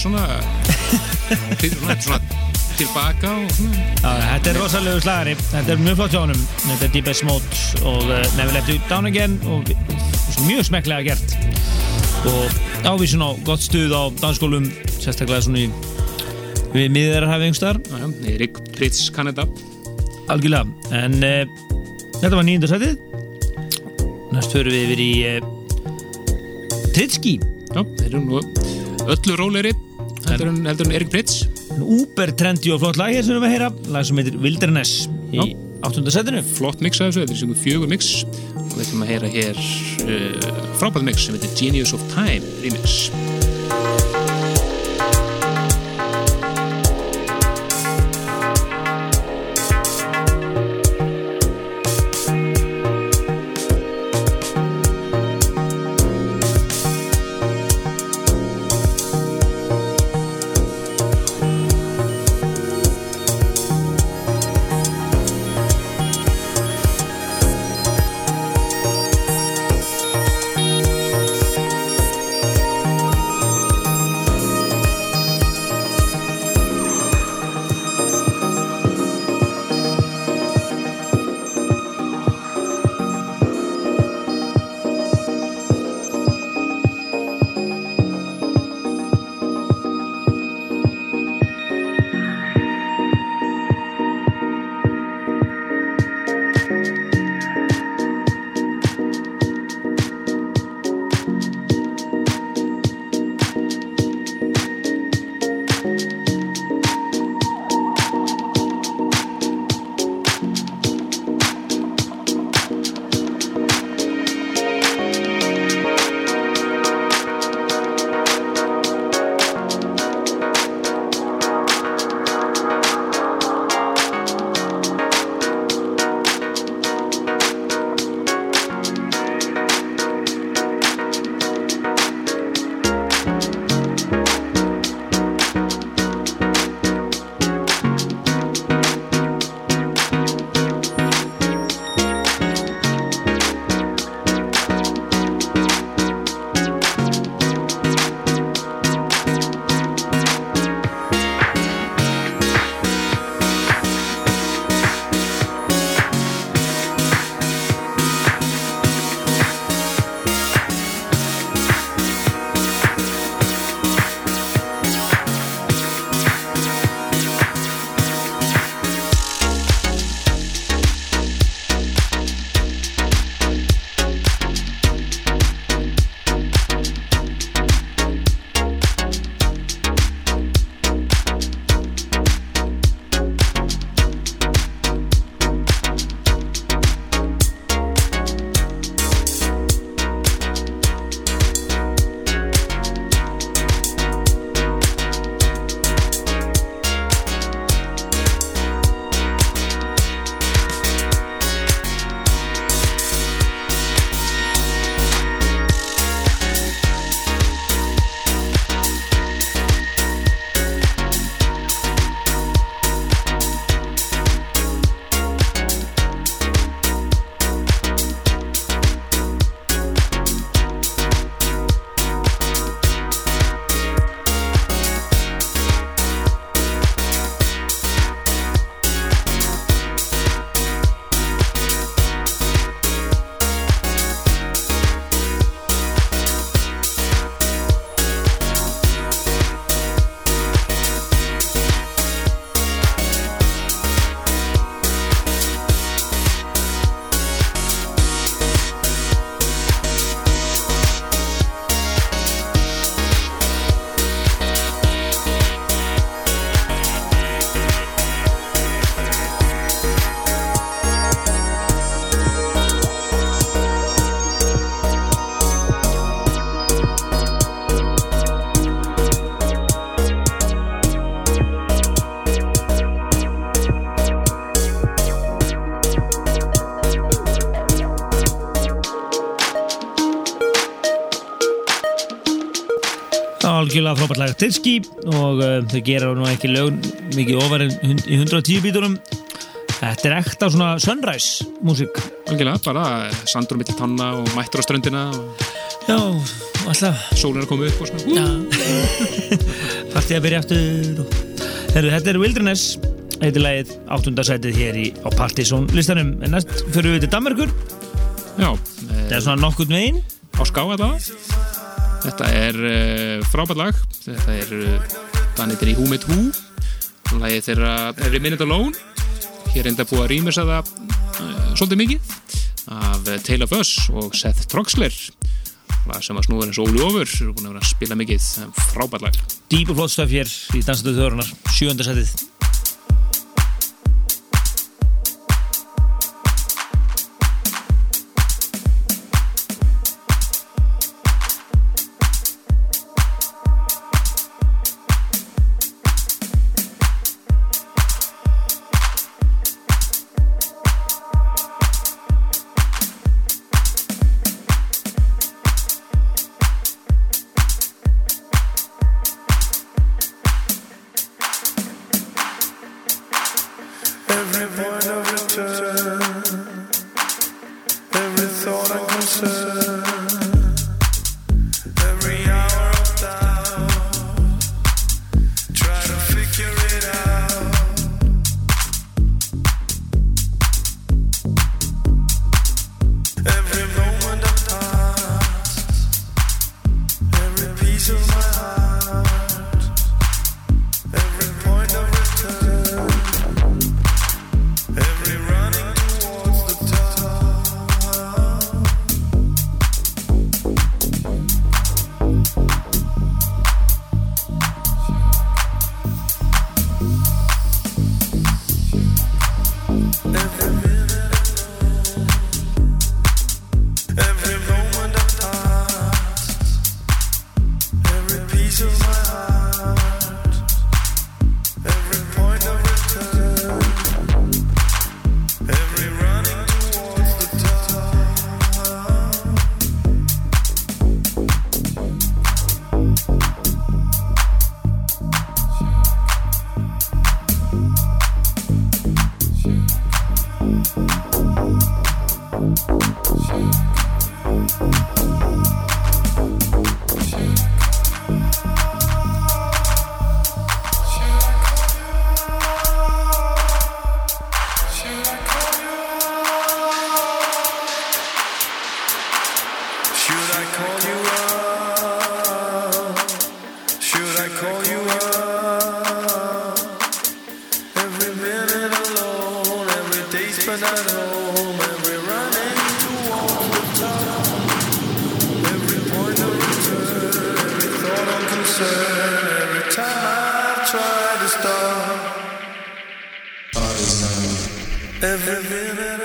Svona til, svona, svona tilbaka og svona. Já, Þetta er rosalegu slagari. Þetta er mjög flott hjá honum. Þetta er Deepest Mode og Never Let You Down Again og mjög smekklega gert. Og ávísun á gott stuð á dansskólum sérstaklega svona í við miðar hafi einhverstaðar Já, já, Erik Pritz Kanada. Algjörlega. En uh, þetta var nýjunda sætið. Næst förum við yfir í uh, Tritski Já, þeir eru nú öllu róleri heldur en, heldur en Erik Pritz Uber trendy og flott lag hér sem við heyra. Lag sem heitir Wilderness í Já. áttunda sætinu flott mix af þessu, þetta er sem fjögur mix. Og við ætlum að heyra hér uh, frábæð mix sem heitir Genius of Time remix algjörlega frábært lag. Titski og uh, þau gera nú ekki lög mikið ofar en hund- í 110 bítunum. Þetta er ekta svona sunrise músík. Algjörlega, bara sandur millir tanna og mættur á ströndina og Já, alltaf. sólinn er að koma upp og svona. Já. Partið að byrja aftur og... Herru, þetta er Wilderness. Þetta er lagið áttundasætið hér í, á Partizón listanum. En næst fyrir við til Danmarkur Já, Þetta er svona nokkurn veginn. á ská allavega Þetta er uh, frábært lag. Þetta er uh, Danir í Who Made Who. Lagið þeirra Every Minute Alone. Hér enda búið að rýmursa það uh, svolítið mikið af Tale of Us og Seth Troxler. Lag sem að snúður eins og Óli Ofur. Búin að vera að spila mikið. Frábært lag. Dýp og flott stöf hér í Dansaðu þjóðrunar Sjöundasætið Every minute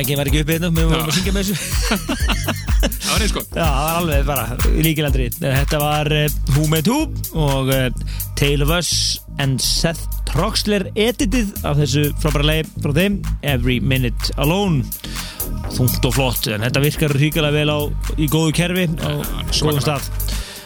mækinn var ekki uppið hérna Við vorum að syngja með þessu. Það var eins sko Já, það var alveg bara líkilandri. Þetta var uh, Who Made Who og uh, Tale of Us and Seth Troxler editið af þessu frábæra leið frá þeim Every Minute Alone. Þungt og flott en þetta virkar ríkilega vel á, í góðu kerfi á góðum stað.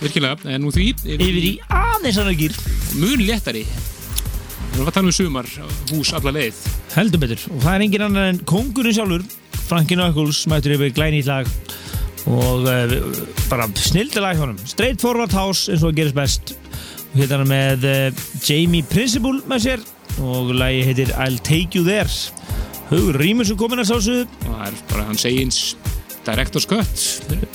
Virkilega, en nú því yfir í aðeins annar gýr mun léttari. Við erum að tala um sumar hús alla leið heldur betur. Og það er engin annar en kongurinn sjálfur Frankie Knuckles mættur yfir glænýtt lag. Og uh, bara snildilag honum. Straight Forward House eins og gerist best. Og hérna með uh, Jamie Principle með sér. Og lagi heitir I'll Take You There. Hugur Rímur sem komin að sásu og það er bara hans eigins Director's Cut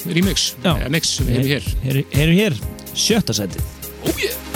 remix, Já. eða mix sem við hér. Hér, hér, hér, sjötta sæti Oh yeah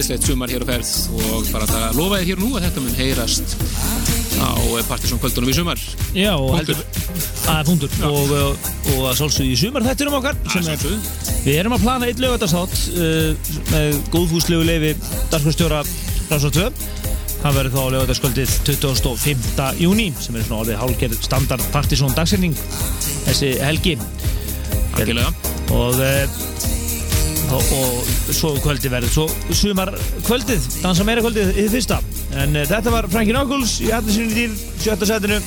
æðislegt sumar hér á ferð og bara að lofa þér hér nú að þetta mun heyrast á Partiðsson kvöldunum í sumar. Já, og heldur að er punktur. Og, og, og að svolsögðu í sumar þættinum okkar sem er, við erum að plana eitt lögatarstátt uh, með góðfúslegu leifi Darkvistjóra Rásar 2 það verður þá lögatarskvöldið 25. júni sem er svona orðið hálgerð standard Partiðsson dagsending þessi helgi. Algjörlega. Og, uh, og, og svo kvöldi verður. Svo sumar kvöldið, dansa meira kvöldið í fyrsta. En uh, þetta var Frankie Knuckles í allir sinni dýr, sjötta setinu.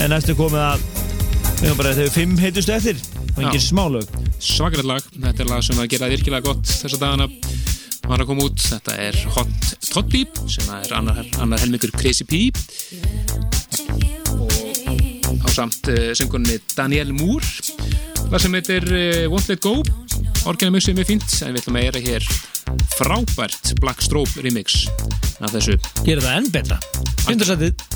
En næstu komið að við erum bara þau fimm heitustu eftir og engin Já. smálög. Svakalegt lag, þetta er lag sem að gera virkilega gott þessa dagana. Var að koma út. Þetta er Hot Tot Beep sem er annar, annar helmingur Crazy P og á samt uh, syngunni Daniel Moore. Lag sem heitir uh, Won't Let Go orginamixið er mjög fínt en við ætlum að gera hér frábært Black Strobe remix af þessu. Gera það enn betra. Fyndarsætið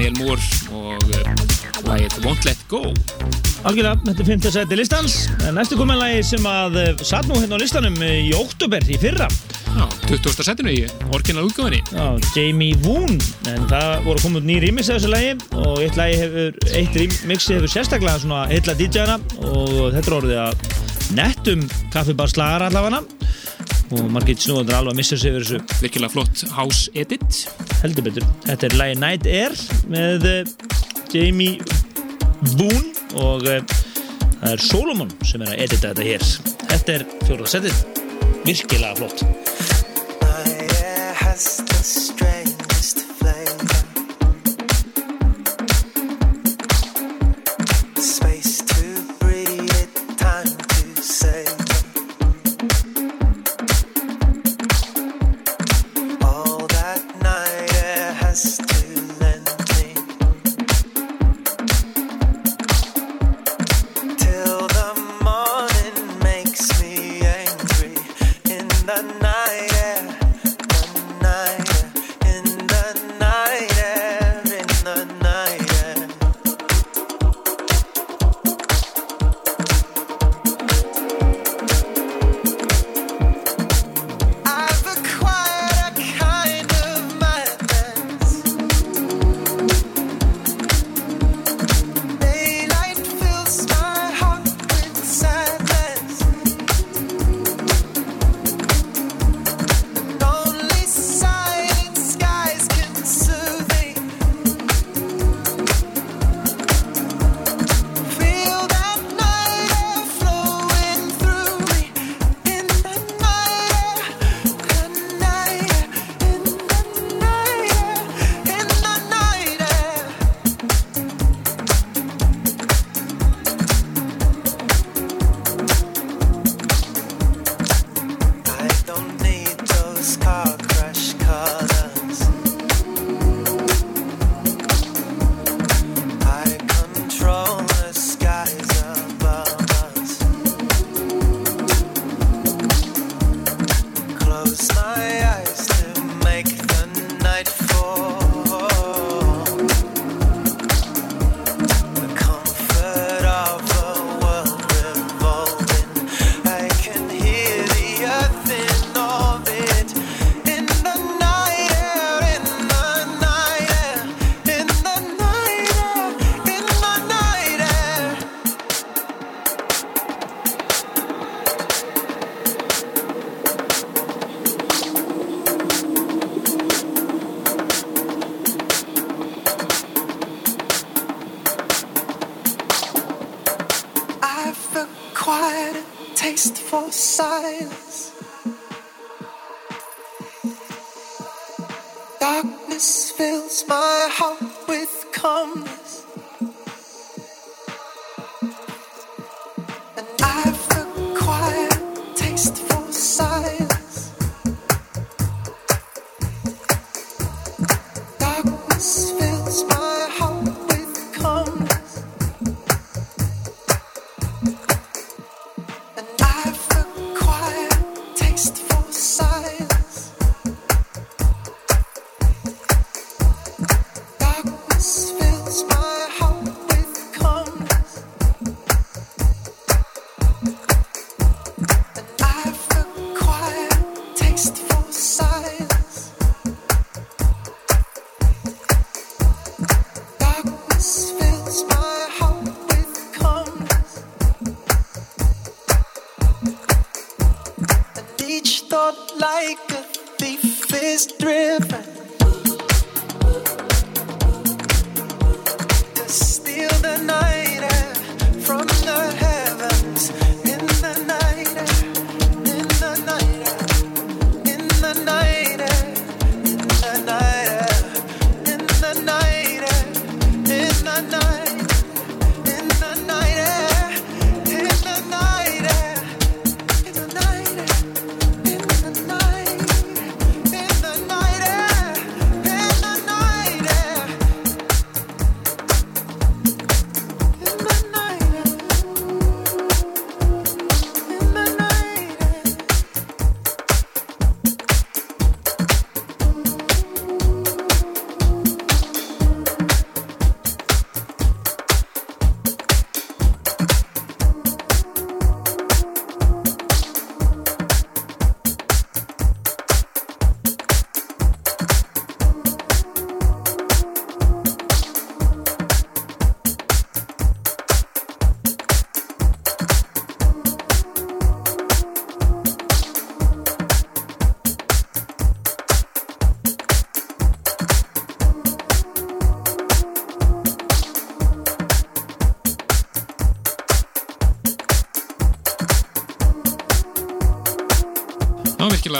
Daniel Moore og uh, lagið Won't Let Go. Algjörlega, þetta er 5. seti listans. Næstu komin lagi sem að uh, satt nú hérna á listanum í oktober í fyrra. Já, 20. setinu í orginal útgáfinni Já, Jamie Woon. En það voru komið út nýr remix af þessu lagi. Og eitt lagi hefur, eitt remixi hefur sérstaklega svona heilla DJ-ana og þetta er orðið að nettum kaffibar slagar allavega og margir snúðandur alveg að missa sig yfir þessu virkilega flott house edit heldur betur. Þetta er lagi Night Air með uh, Jamie Boone og uh, það er Solomon sem er að edita þetta hér. Þetta er fjóruða setið. Virkilega flott.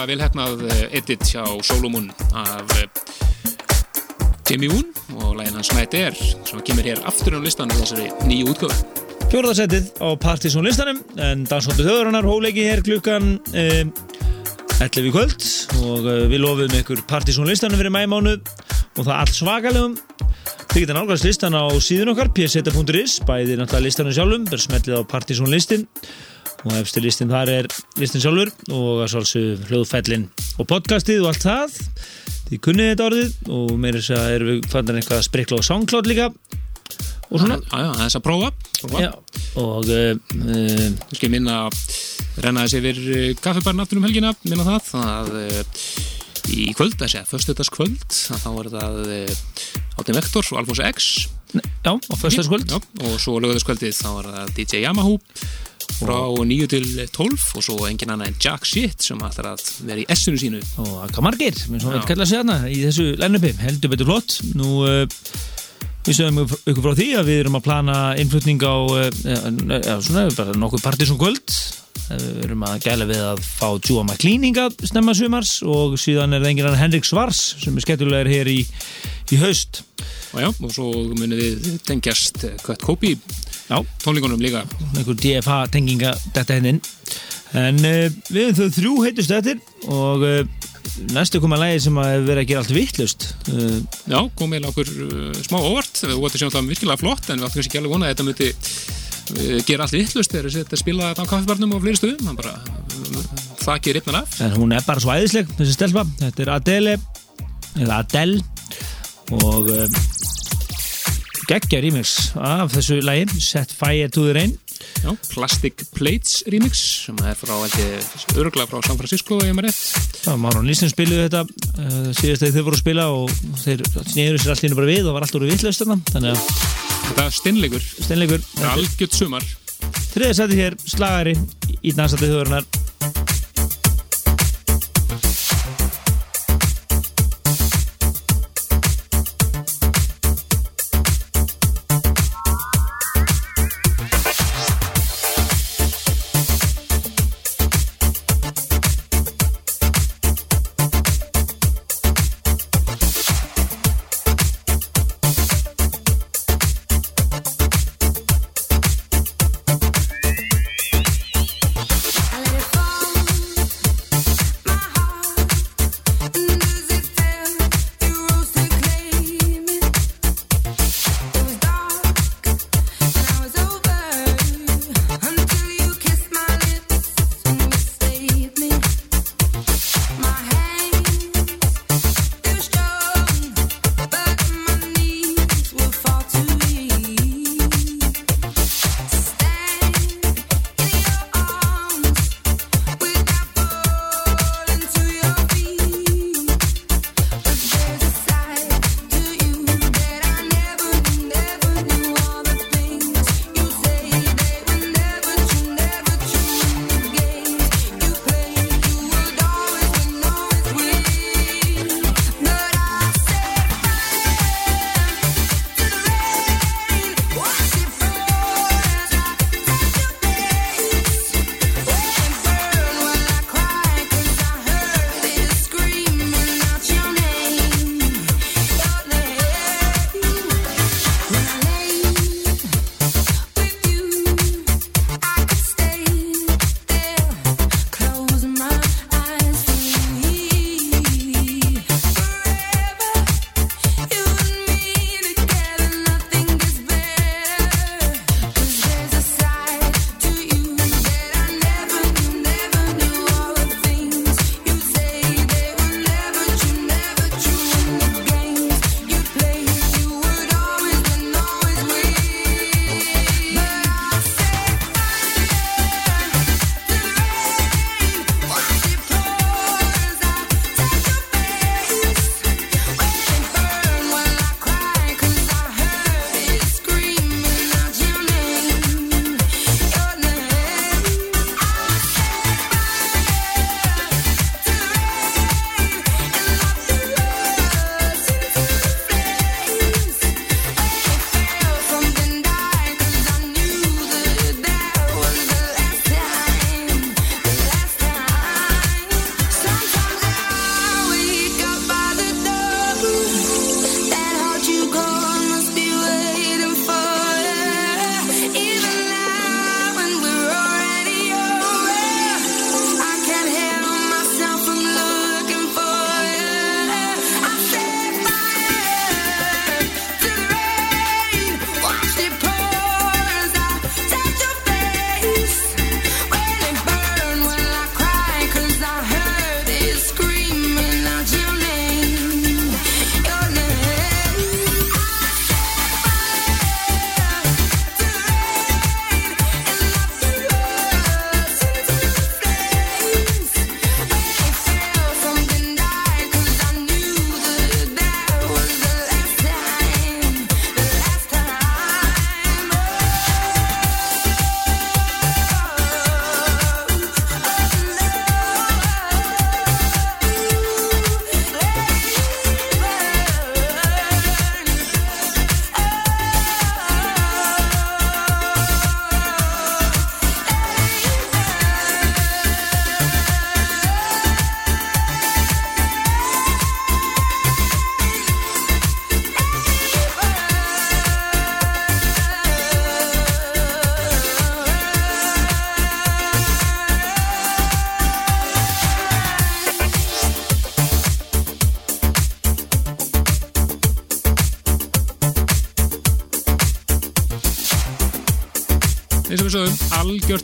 Vel hefnað eh, edit hjá Solomon af eh, Jimmy Woon og lægin hans Night Air sem kemur hér aftur á listan í þessari nýju útgöfu. Fjórðasettið á Partizón listanum en dansóttu þjóðurinnar hóleiki hér klukkan eh, 11 í kvöld. Og eh, við lofum ykkur Partizón listanum fyrir mæmánuð og það allt svakalegum. Þið geta nálgast listan á síðun okkar pseta.is, bæði náttúrulega listanum sjálfum bara smellið á Partizón listin og eftir listin þar er listin sjálfur og að svolsög hljóðfællin og podcastið og allt það þið kunnið þetta orðið og meira þess að erum við fannir eitthvað að sprikla á SoundCloud líka og svona Já, já, þess að prófa. prófa. Já, og uh, Þú skil minna að renna þessi yfir eh, kaffibarn aftur um helgina, minna það, að uh, í kvöld, þessi að föstudagskvöld, að þá er það uh, Átni Vektor og Alfons X. já, á föstaskvöld Já, og svo lögðaskvöldið þá er það DJ Yamaha frá 9 til 12 og svo engin annað en Jack Shit sem ætlar að vera í S-unu sínu. og akka margir, minn svo Já. vel kalla sig hana í þessu line-upi, heldur betur flott. Nú uh, við sögum ykkur frá því að við erum að plana innflutning á uh, svona, bara nokkuð partísum kvöld. Eh, við erum að gæla við að fá Júa McLean hingað snemma sumars og síðan er það engin annar Henrik Svars sem er skemmtulegur hér í, í haust. Og já, og svo munið við tengjast Kött Kópi já, tónleikunum líka. einhver DFA tenginga þetta hennin en uh, við erum þau þrjú heitust eftir og uh, næstu koma lægi sem að verið að gera allt vittlust uh, Já, kom eiginlega okkur uh, smá óvart, við þetta sem virkilega flott en við áttum kannski ekki alveg vonað að þetta myndi uh, gera allt vittlust þegar þetta spila á kaffibarnum og fleiri stöðum, bara uh, þakki ripnar af. en hún er bara svo æðisleg þessi stelpa, þetta er Adele eða Adele. Og geggja remix af þessu lægi Set Fire to the Rain Já, Plastic Plates remix sem er frá, öruglega frá San Francisco ef ég maður rétt. var Máron Lísson spiluðu þetta uh, síðast þegar þau voru að spila og þeir snýður sér allir bara við og var allt úr vittlust þannig að Þetta er steinleikur, steinleikur algjört sumar. þriðið sæti hér slagari í dansandi þjóðurinnar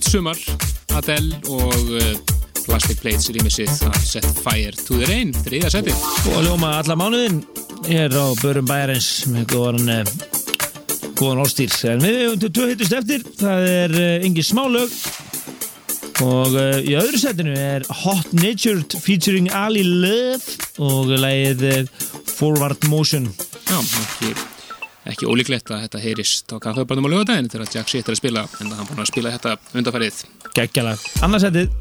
algjört sumar Adele og uh, Plastic Plates rýmisið að Set Fire to the Rain, þriða seti og ljóma alla mánuðin hér á Börum Bæjarins með góðan eh, góðan orðstýr en við hefum til tvö hittust eftir það er yngi smálög og í öðru setinu er Hot Natured featuring Ali Love og lagið uh, Forward Motion ekki ólíklegt að þetta heyrist á kaffebarnum á lögadaginn þegar Jack Shit er að spila en hann búin að spila þetta undarfærið geggjalag, annarsettið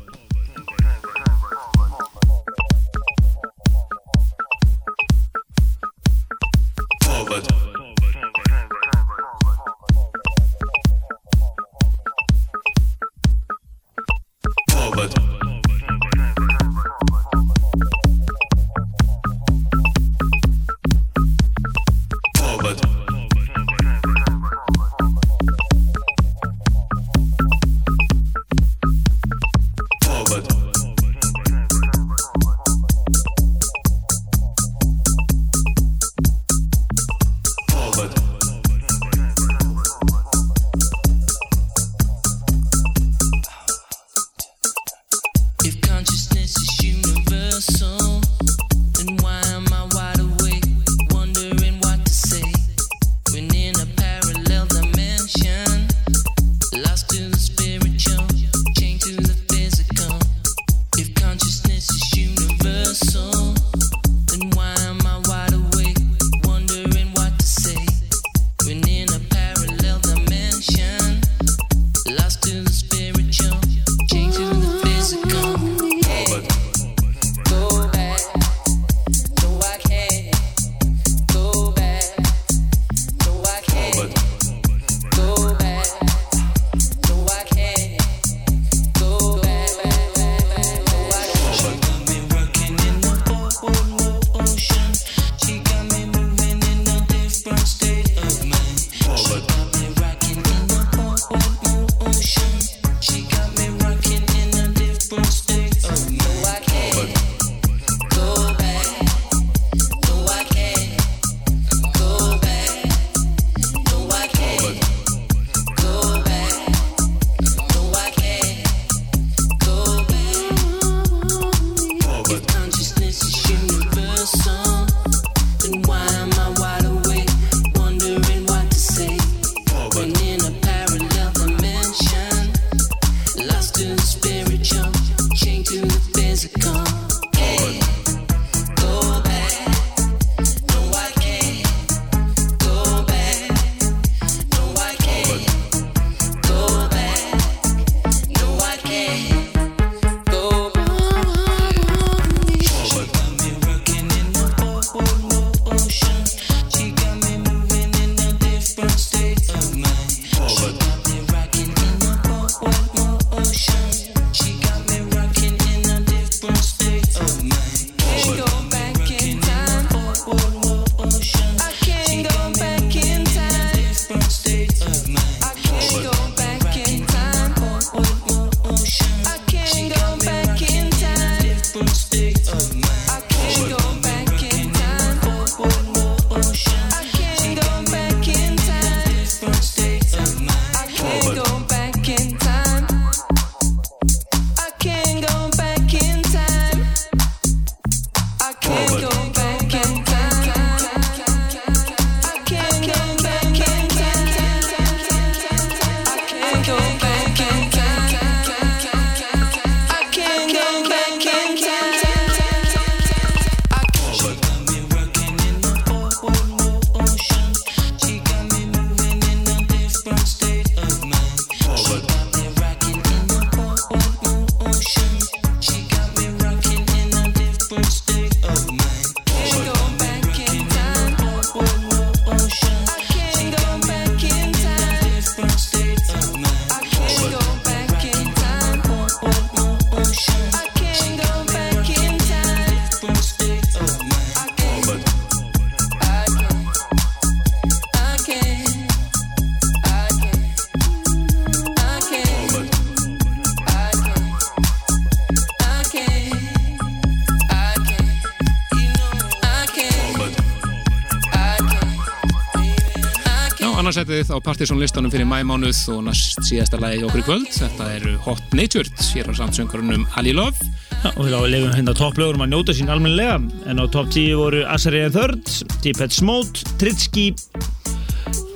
annarsætið á Partiðsson listanum fyrir mæmánuð og næst síðasta lagi okkur í kvöld. Þetta eru Hot Natured, hér á samtsöngarunum Ali Love. Já, og við lefum hérna topplögurum að njóta sín almennilega en á topp 10 voru Azariah Third, Deephead Smote, Tritski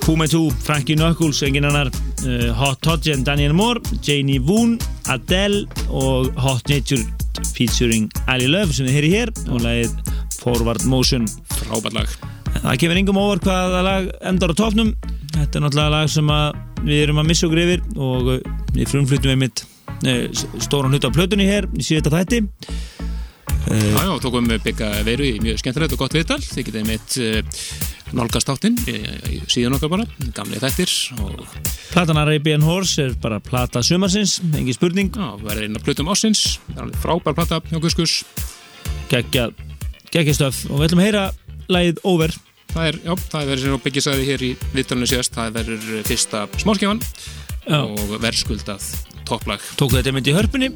Fumetu, Frankie Knuckles, engin annar uh, Hot Todgen, Daniel Moore Janie Woon, Adele og Hot Natured featuring Ali Love sem við heyri hér og lagið Forward Motion Frábært lag. Það kemur engum óvart hvaða lag endar á topnum Þetta er náttúrulega lag sem að við erum að missa okkur yfir og uh, við frumflutum við mitt stóran hluta á plötunni hér í síðasta þætti Já, já, tókum við byggja veru í mjög skemmtilegt og gott viðtal. Þið getið mitt uh, nálgast áttinn síðan okkar bara, gamli þættir og Platan Arabian Horse er bara plata sumarsins, engin spurning já, verður einn af plötum alveg frábær plata hjá Guskus. geggja, geggja stöf og við ætlum að heyra lagið Over Það er, já, það er verið sem Biggi sagði hér í viðtalinu síðast, það verður fyrsta smáskjafan Já. og verðskuldað topplag. tóku þetta mynd í hörpunni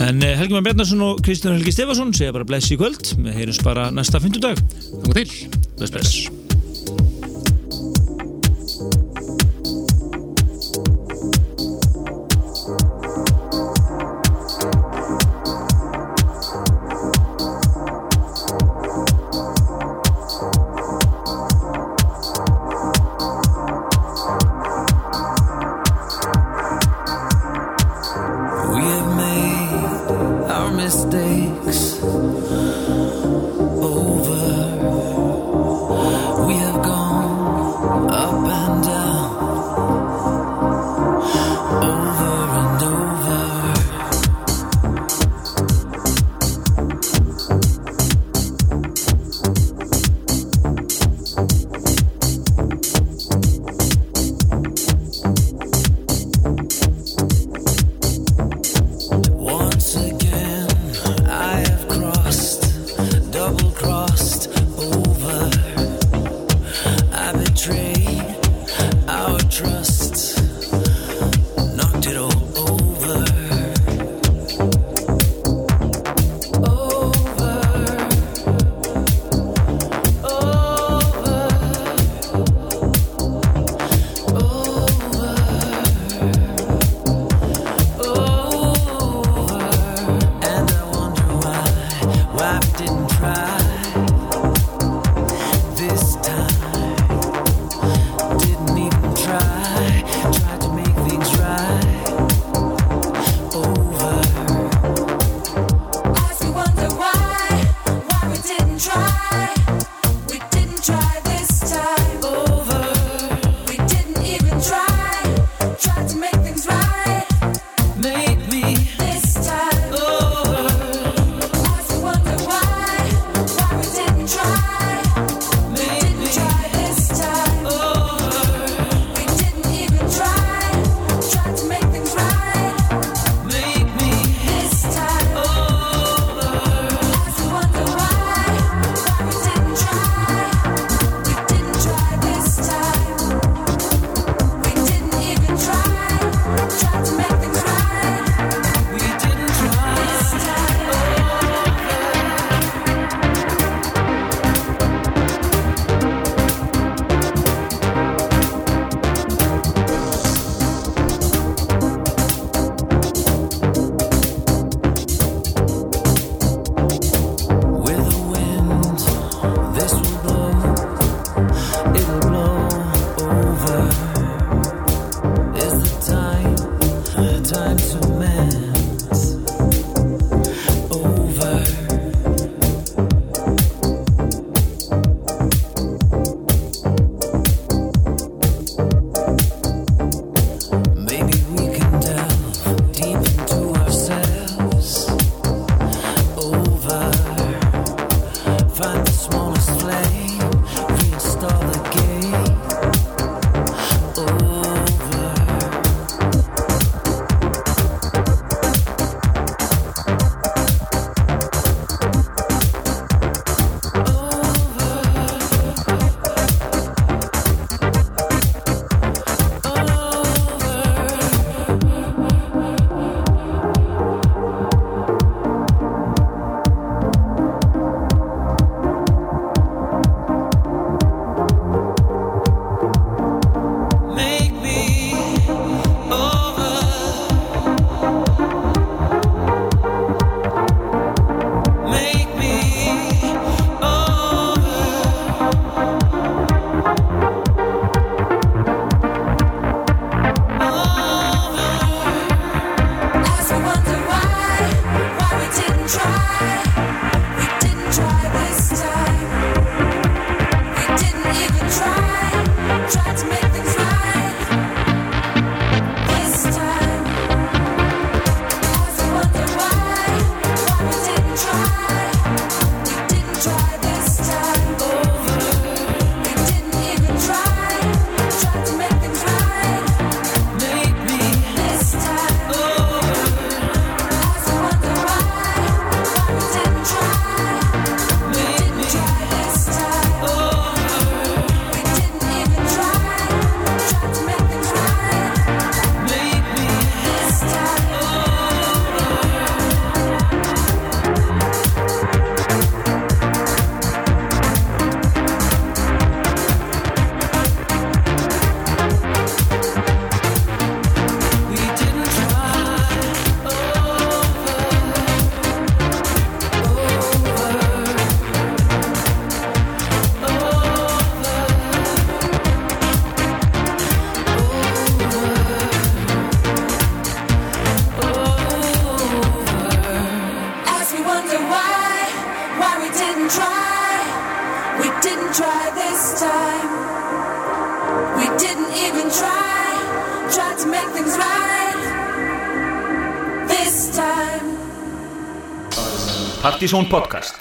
en eh, Helgi Már Bjarnarsson og Kristján Helgi Stefansson segja bara bless í kvöld við heyrjumst bara næsta fymtudag Þannig til. bless bless This time. Partizón podcast